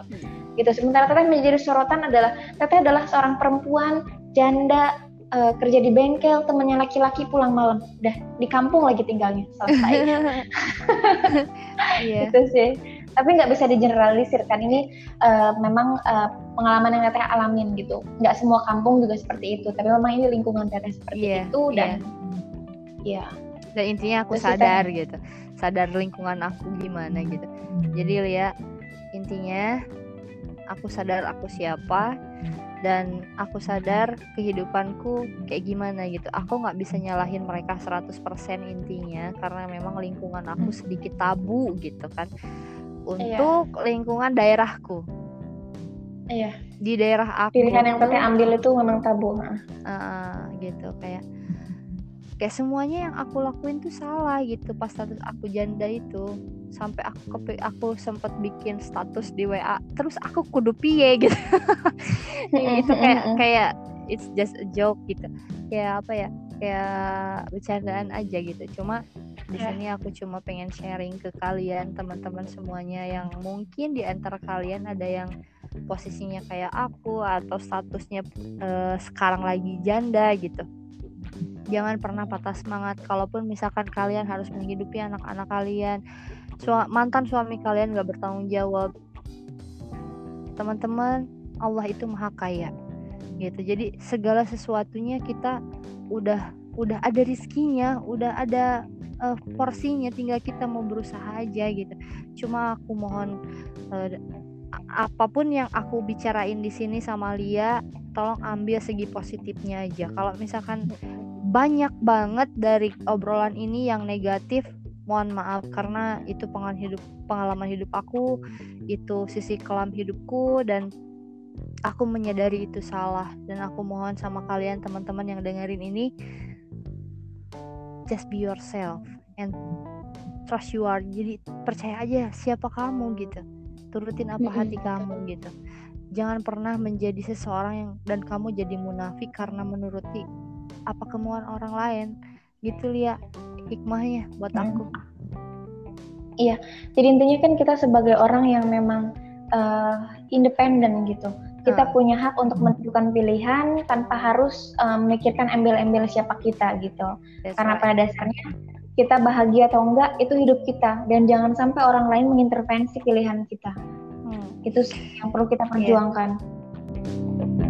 Gitu. Sementara teteh menjadi sorotan adalah teteh adalah seorang perempuan janda uh, kerja di bengkel temennya laki-laki pulang malam. Udah di kampung lagi tinggalnya selesai. Yeah. itu sih. Tapi nggak bisa digeneralisir kan ini uh, memang uh, pengalaman yang teteh alamin gitu. Nggak semua kampung juga seperti itu tapi memang ini lingkungan teteh seperti yeah, itu dan ya yeah. dan intinya aku Terus sadar kita, gitu sadar lingkungan aku gimana gitu. Jadi lihat intinya aku sadar aku siapa dan aku sadar kehidupanku kayak gimana gitu. Aku nggak bisa nyalahin mereka 100% intinya karena memang lingkungan aku sedikit tabu gitu kan. Untuk iya. lingkungan daerahku. Iya. Di daerah aku pilihan yang teteh ambil itu memang tabu uh, gitu. Kayak kayak semuanya yang aku lakuin tuh salah gitu pas status aku janda itu sampai aku aku sempat bikin status di WA terus aku kudu piye gitu. Itu kayak kayak it's just a joke gitu. Kayak apa ya kayak bercandaan aja gitu. Cuma di ya. sini aku cuma pengen sharing ke kalian teman-teman semuanya yang mungkin di antara kalian ada yang posisinya kayak aku atau statusnya uh, sekarang lagi janda gitu. Jangan pernah patah semangat. Kalaupun misalkan kalian harus menghidupi anak-anak kalian Su mantan suami kalian gak bertanggung jawab. Teman-teman Allah itu maha kaya. Gitu. Jadi segala sesuatunya kita udah udah ada rizkinya udah ada uh, porsinya tinggal kita mau berusaha aja gitu. Cuma aku mohon uh, apa pun yang aku bicarain di sini sama Lia tolong ambil segi positifnya aja. Kalau misalkan banyak banget dari obrolan ini yang negatif mohon maaf karena itu pengalaman hidup pengalaman hidup aku itu sisi kelam hidupku dan aku menyadari itu salah. Dan aku mohon sama kalian teman-teman yang dengerin ini just be yourself and trust you are. Jadi percaya aja siapa kamu gitu. Turutin apa hati kamu gitu. Jangan pernah menjadi seseorang yang dan kamu jadi munafik karena menuruti apa kemauan orang lain. Gitu ya hikmahnya buat hmm. aku iya jadi intinya kan kita sebagai orang yang memang uh, independen gitu kita hmm. punya hak untuk menentukan pilihan tanpa harus uh, memikirkan embel-embel siapa kita gitu That's karena right. pada dasarnya kita bahagia atau enggak itu hidup kita dan jangan sampai orang lain mengintervensi pilihan kita hmm. itu yang perlu kita iya. perjuangkan yeah.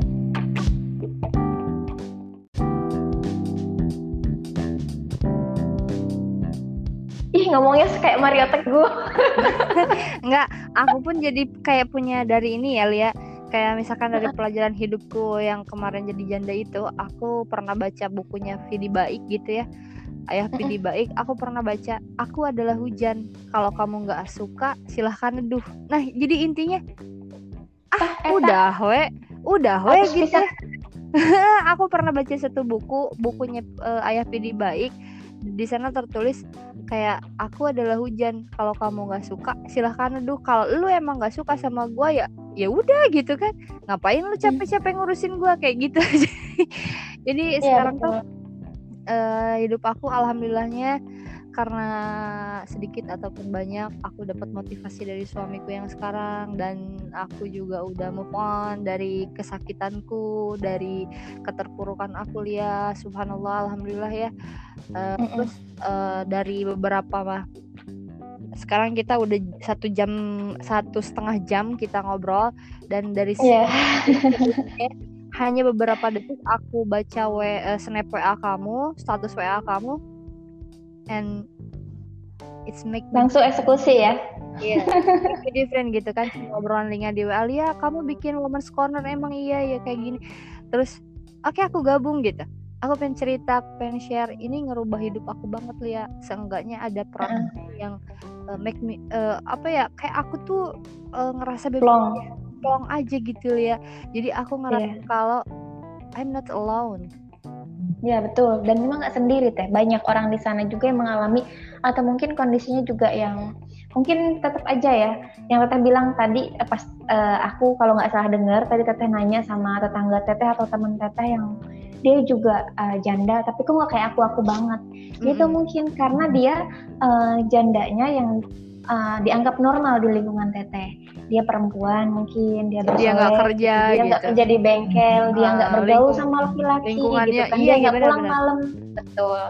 Ngomongnya kayak Mario Teguh. Enggak, aku pun jadi kayak punya dari ini ya Lia. Kayak misalkan dari pelajaran hidupku yang kemarin jadi janda itu, aku pernah baca bukunya Vidi Baik gitu ya. Ayah Vidi Baik, aku pernah baca, aku adalah hujan. Kalau kamu nggak suka, silahkan neduh. Nah, jadi intinya, ah, ah udah we, udah we gitu. aku pernah baca satu buku, bukunya uh, Ayah Vidi Baik di sana tertulis kayak aku adalah hujan kalau kamu nggak suka silahkan neduh kalau lu emang nggak suka sama gue ya ya udah gitu kan. Ngapain lu capek-capek ngurusin gue kayak gitu. Jadi ya, sekarang betul. tuh uh, hidup aku alhamdulillahnya karena sedikit ataupun banyak aku dapat motivasi dari suamiku yang sekarang dan aku juga udah move on dari kesakitanku dari keterpurukan aku ya subhanallah alhamdulillah ya uh, mm -mm. terus uh, dari beberapa mah sekarang kita udah satu jam satu setengah jam kita ngobrol dan dari yeah. hanya beberapa detik aku baca w, uh, snap wa kamu status wa kamu and it's make langsung eksekusi ya? Iya, yeah, different gitu kan obrolan linknya di WA ya kamu bikin women's corner emang iya ya kayak gini. Terus oke okay, aku gabung gitu. Aku pengen cerita pengen share. Ini ngerubah hidup aku banget ya seenggaknya ada peran uh. yang uh, make me uh, apa ya kayak aku tuh uh, ngerasa bebas plong. aja gitu ya jadi aku ngerasa yeah. kalau I'm not alone Ya betul. Dan memang nggak sendiri teh. Banyak orang di sana juga yang mengalami atau mungkin kondisinya juga yang mungkin tetap aja ya. Yang teteh bilang tadi eh, pas uh, aku kalau nggak salah dengar tadi teteh nanya sama tetangga teteh atau teman teteh yang dia juga uh, janda tapi kok nggak kayak aku aku banget. Mm -hmm. itu mungkin karena dia uh, jandanya yang uh, dianggap normal di lingkungan teteh. Dia perempuan mungkin dia dia nggak kerja, dia nggak gitu. kerja di bengkel, uh, dia nggak bergaul sama laki-laki gitu kan, iya, dia nggak iya, pulang malam, betul.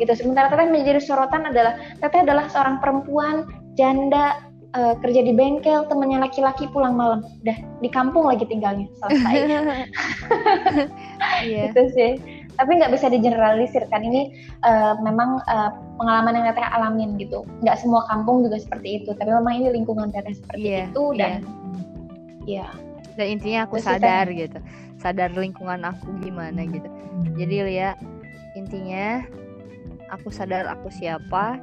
Gitu. Sementara teteh menjadi sorotan adalah teteh adalah seorang perempuan janda uh, kerja di bengkel, temennya laki-laki pulang malam, udah di kampung lagi tinggalnya selesai. yeah. Gitu sih tapi nggak bisa digeneralisir kan ini uh, memang uh, pengalaman yang teteh alamin gitu. Nggak semua kampung juga seperti itu. Tapi memang ini lingkungan teteh seperti yeah, itu dan ya yeah. dan intinya aku Terus sadar kita, gitu. Sadar lingkungan aku gimana gitu. Jadi lihat intinya aku sadar aku siapa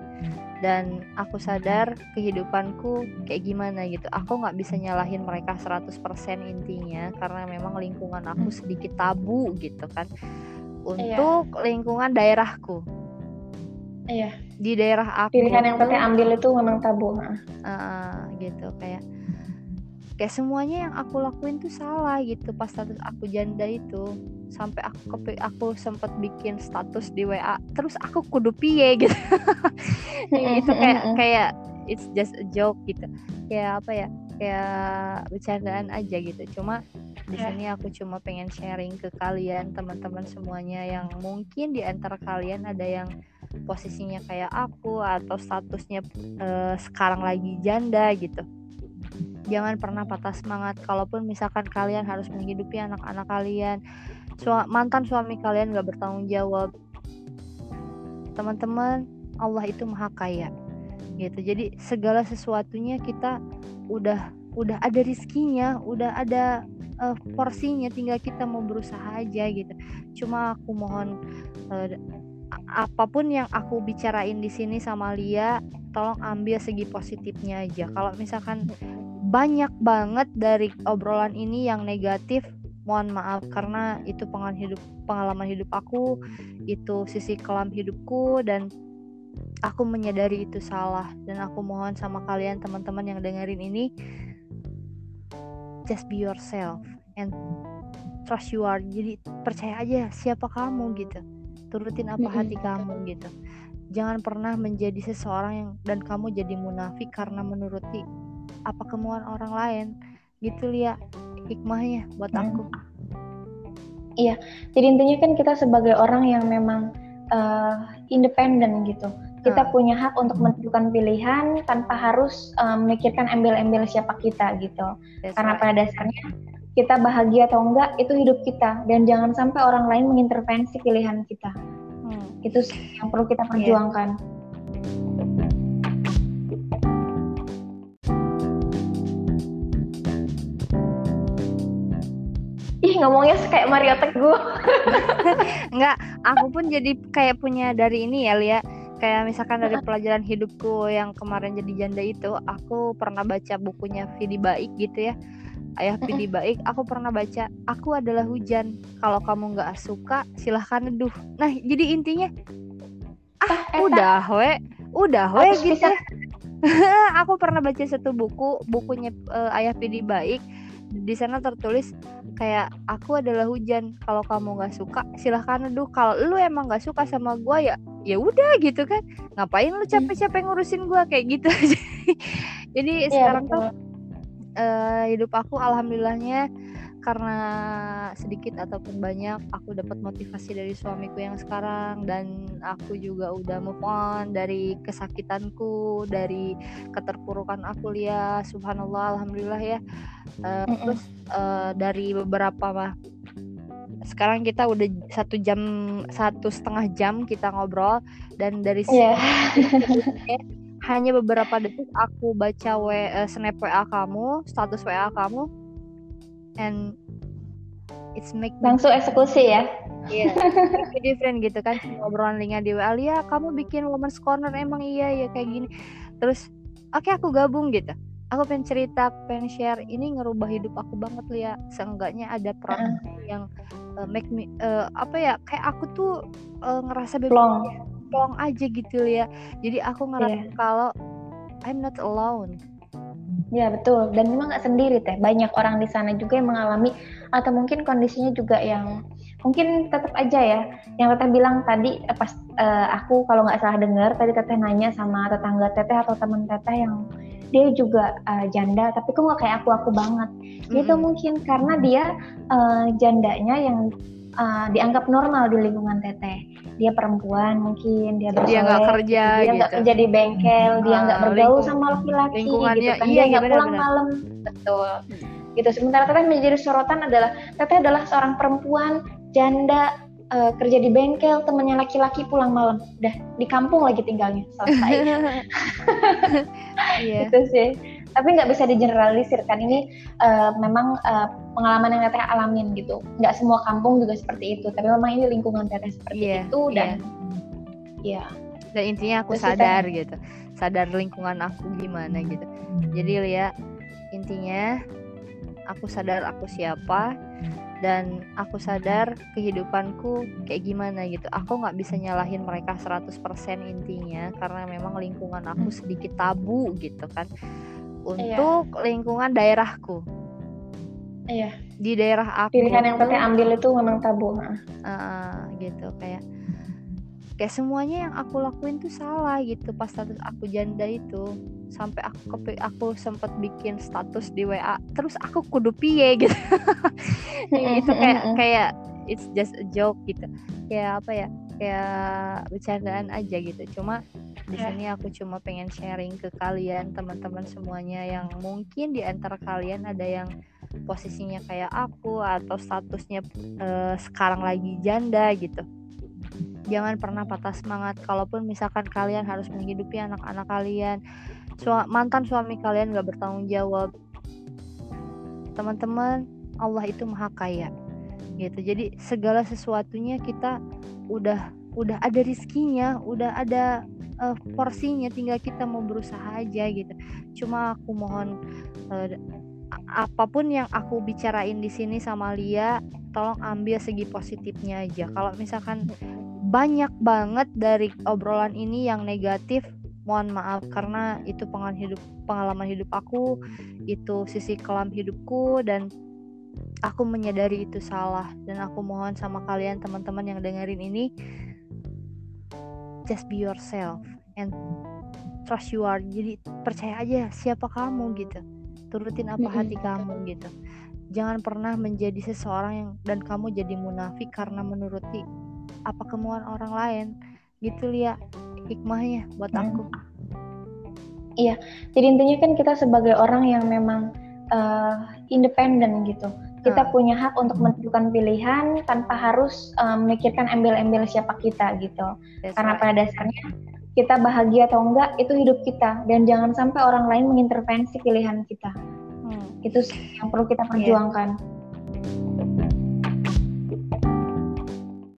dan aku sadar kehidupanku kayak gimana gitu. Aku nggak bisa nyalahin mereka 100% intinya karena memang lingkungan aku sedikit tabu gitu kan. Iya. Untuk iya. lingkungan daerahku. Iya. Di daerah aku. Pilihan yang teteh ambil itu memang tabu. Uh, gitu kayak kayak semuanya yang aku lakuin tuh salah gitu pas status aku janda itu sampai aku kepe, aku sempat bikin status di WA terus aku kudu piye gitu itu kayak kayak it's just a joke gitu kayak apa ya kayak bercandaan aja gitu cuma di iya. sini aku cuma pengen sharing ke kalian teman-teman semuanya yang mungkin di antara kalian ada yang posisinya kayak aku atau statusnya uh, sekarang lagi janda gitu. Jangan pernah patah semangat kalaupun misalkan kalian harus menghidupi anak-anak kalian Su mantan suami kalian gak bertanggung jawab. Teman-teman Allah itu maha kaya gitu. Jadi segala sesuatunya kita udah udah ada rizkinya udah ada uh, porsinya tinggal kita mau berusaha aja gitu. Cuma aku mohon uh, apa pun yang aku bicarain di sini sama Lia tolong ambil segi positifnya aja. Kalau misalkan banyak banget dari obrolan ini yang negatif mohon maaf. Karena itu pengalaman hidup pengalaman hidup aku itu sisi kelam hidupku dan aku menyadari itu salah. Dan aku mohon sama kalian teman-teman yang dengerin ini just be yourself and trust you are. Jadi percaya aja siapa kamu gitu. Turutin apa hati kamu gitu. Jangan pernah menjadi seseorang yang dan kamu jadi munafik karena menuruti apa kemauan orang lain. Gitu ya hikmahnya buat aku. Iya jadi intinya kan kita sebagai orang yang memang uh, independen gitu kita punya hak untuk menentukan pilihan tanpa harus um, memikirkan embel-embel siapa kita gitu. That's Karena right. pada dasarnya kita bahagia atau enggak itu hidup kita dan jangan sampai orang lain mengintervensi pilihan kita. Hmm. Itu yang perlu kita iya. perjuangkan. Yeah. Ih ngomongnya kayak Mario Teguh. Enggak, aku pun jadi kayak punya dari ini ya Lia kayak misalkan dari pelajaran hidupku yang kemarin jadi janda itu aku pernah baca bukunya Vidi Baik gitu ya. Ayah Vidi Baik aku pernah baca aku adalah hujan. Kalau kamu nggak suka silahkan neduh. Nah jadi intinya ah udah we. Udah we gitu ya. aku pernah baca satu buku bukunya uh, ayah Vidi Baik di sana tertulis kayak aku adalah hujan kalau kamu nggak suka silahkan neduh kalau lu emang nggak suka sama gue ya ya udah gitu kan. Ngapain lu capek-capek ngurusin gue kayak gitu. Jadi ya, sekarang betul. tuh uh, hidup aku alhamdulillahnya karena sedikit ataupun banyak aku dapat motivasi dari suamiku yang sekarang dan aku juga udah move on dari kesakitanku dari keterpurukan aku ya subhanallah alhamdulillah ya uh, mm -mm. terus uh, dari beberapa mah sekarang kita udah satu jam satu setengah jam kita ngobrol dan dari yeah. hanya beberapa detik aku baca w, uh, snap wa kamu status wa kamu and it's make langsung eksekusi ya? Iya, yeah, different gitu kan ngobrolan linknya di WA ya kamu bikin women's corner emang iya ya kayak gini. Terus oke okay, aku gabung gitu. Aku pengen cerita pengen share. Ini ngerubah hidup aku banget ya seenggaknya ada peran uh. yang uh, make me uh, apa ya kayak aku tuh uh, ngerasa bebas plong. aja gitu ya jadi aku ngerasa yeah. kalau I'm not alone Ya betul. Dan memang nggak sendiri teh. Banyak orang di sana juga yang mengalami atau mungkin kondisinya juga yang mungkin tetap aja ya. Yang teteh bilang tadi eh, pas uh, aku kalau nggak salah dengar tadi teteh nanya sama tetangga teteh atau teman teteh yang dia juga uh, janda tapi kok nggak kayak aku aku banget. Mm-hmm. itu mungkin karena dia uh, jandanya yang uh, dianggap normal di lingkungan teteh. Dia perempuan mungkin dia dia nggak kerja dia nggak gitu. kerja di bengkel hmm. dia nggak bergaul sama laki-laki gitu kan. Iya, dia nggak iya, pulang malam. Betul. Gitu. Sementara teteh menjadi sorotan adalah teteh adalah seorang perempuan janda uh, kerja di bengkel temennya laki-laki pulang malam. Udah di kampung lagi tinggalnya. Selesai. Yeah. gitu sih tapi nggak bisa digeneralisir kan ini uh, memang uh, pengalaman yang teteh alamin gitu. Nggak semua kampung juga seperti itu. Tapi memang ini lingkungan teteh seperti yeah, itu dan ya yeah. dan intinya aku Terus sadar kita, gitu. Sadar lingkungan aku gimana gitu. Jadi lihat intinya aku sadar aku siapa dan aku sadar kehidupanku kayak gimana gitu. Aku nggak bisa nyalahin mereka 100% intinya karena memang lingkungan aku sedikit tabu gitu kan untuk iya. lingkungan daerahku. Iya. Di daerah aku. Pilihan yang teteh ambil itu memang tabu uh, gitu. Kayak kayak semuanya yang aku lakuin tuh salah gitu pas status aku janda itu. Sampai aku kepe, aku sempat bikin status di WA terus aku kudu piye gitu. Itu kayak kayak it's just a joke gitu. Kayak apa ya? Kayak bercandaan aja gitu. Cuma di ya. sini aku cuma pengen sharing ke kalian teman-teman semuanya yang mungkin di antara kalian ada yang posisinya kayak aku atau statusnya uh, sekarang lagi janda gitu. Jangan pernah patah semangat kalaupun misalkan kalian harus menghidupi anak-anak kalian Su mantan suami kalian gak bertanggung jawab. Teman-teman Allah itu maha kaya gitu. Jadi segala sesuatunya kita udah udah ada rizkinya udah ada uh, porsinya tinggal kita mau berusaha aja gitu. Cuma aku mohon uh, apa pun yang aku bicarain di sini sama Lia tolong ambil segi positifnya aja. Kalau misalkan banyak banget dari obrolan ini yang negatif mohon maaf. Karena itu pengalaman hidup pengalaman hidup aku itu sisi kelam hidupku dan aku menyadari itu salah. Dan aku mohon sama kalian teman-teman yang dengerin ini just be yourself and trust you are. Jadi percaya aja siapa kamu gitu. Turutin apa hati kamu gitu. Jangan pernah menjadi seseorang yang dan kamu jadi munafik karena menuruti apa kemauan orang lain. Gitu ya hikmahnya buat hmm. aku. Iya jadi intinya kan kita sebagai orang yang memang uh, independen gitu kita punya hak untuk menentukan pilihan tanpa harus uh, memikirkan embel-embel siapa kita gitu That's karena right. pada dasarnya kita bahagia atau enggak itu hidup kita dan jangan sampai orang lain mengintervensi pilihan kita hmm. itu yang perlu kita iya. perjuangkan yeah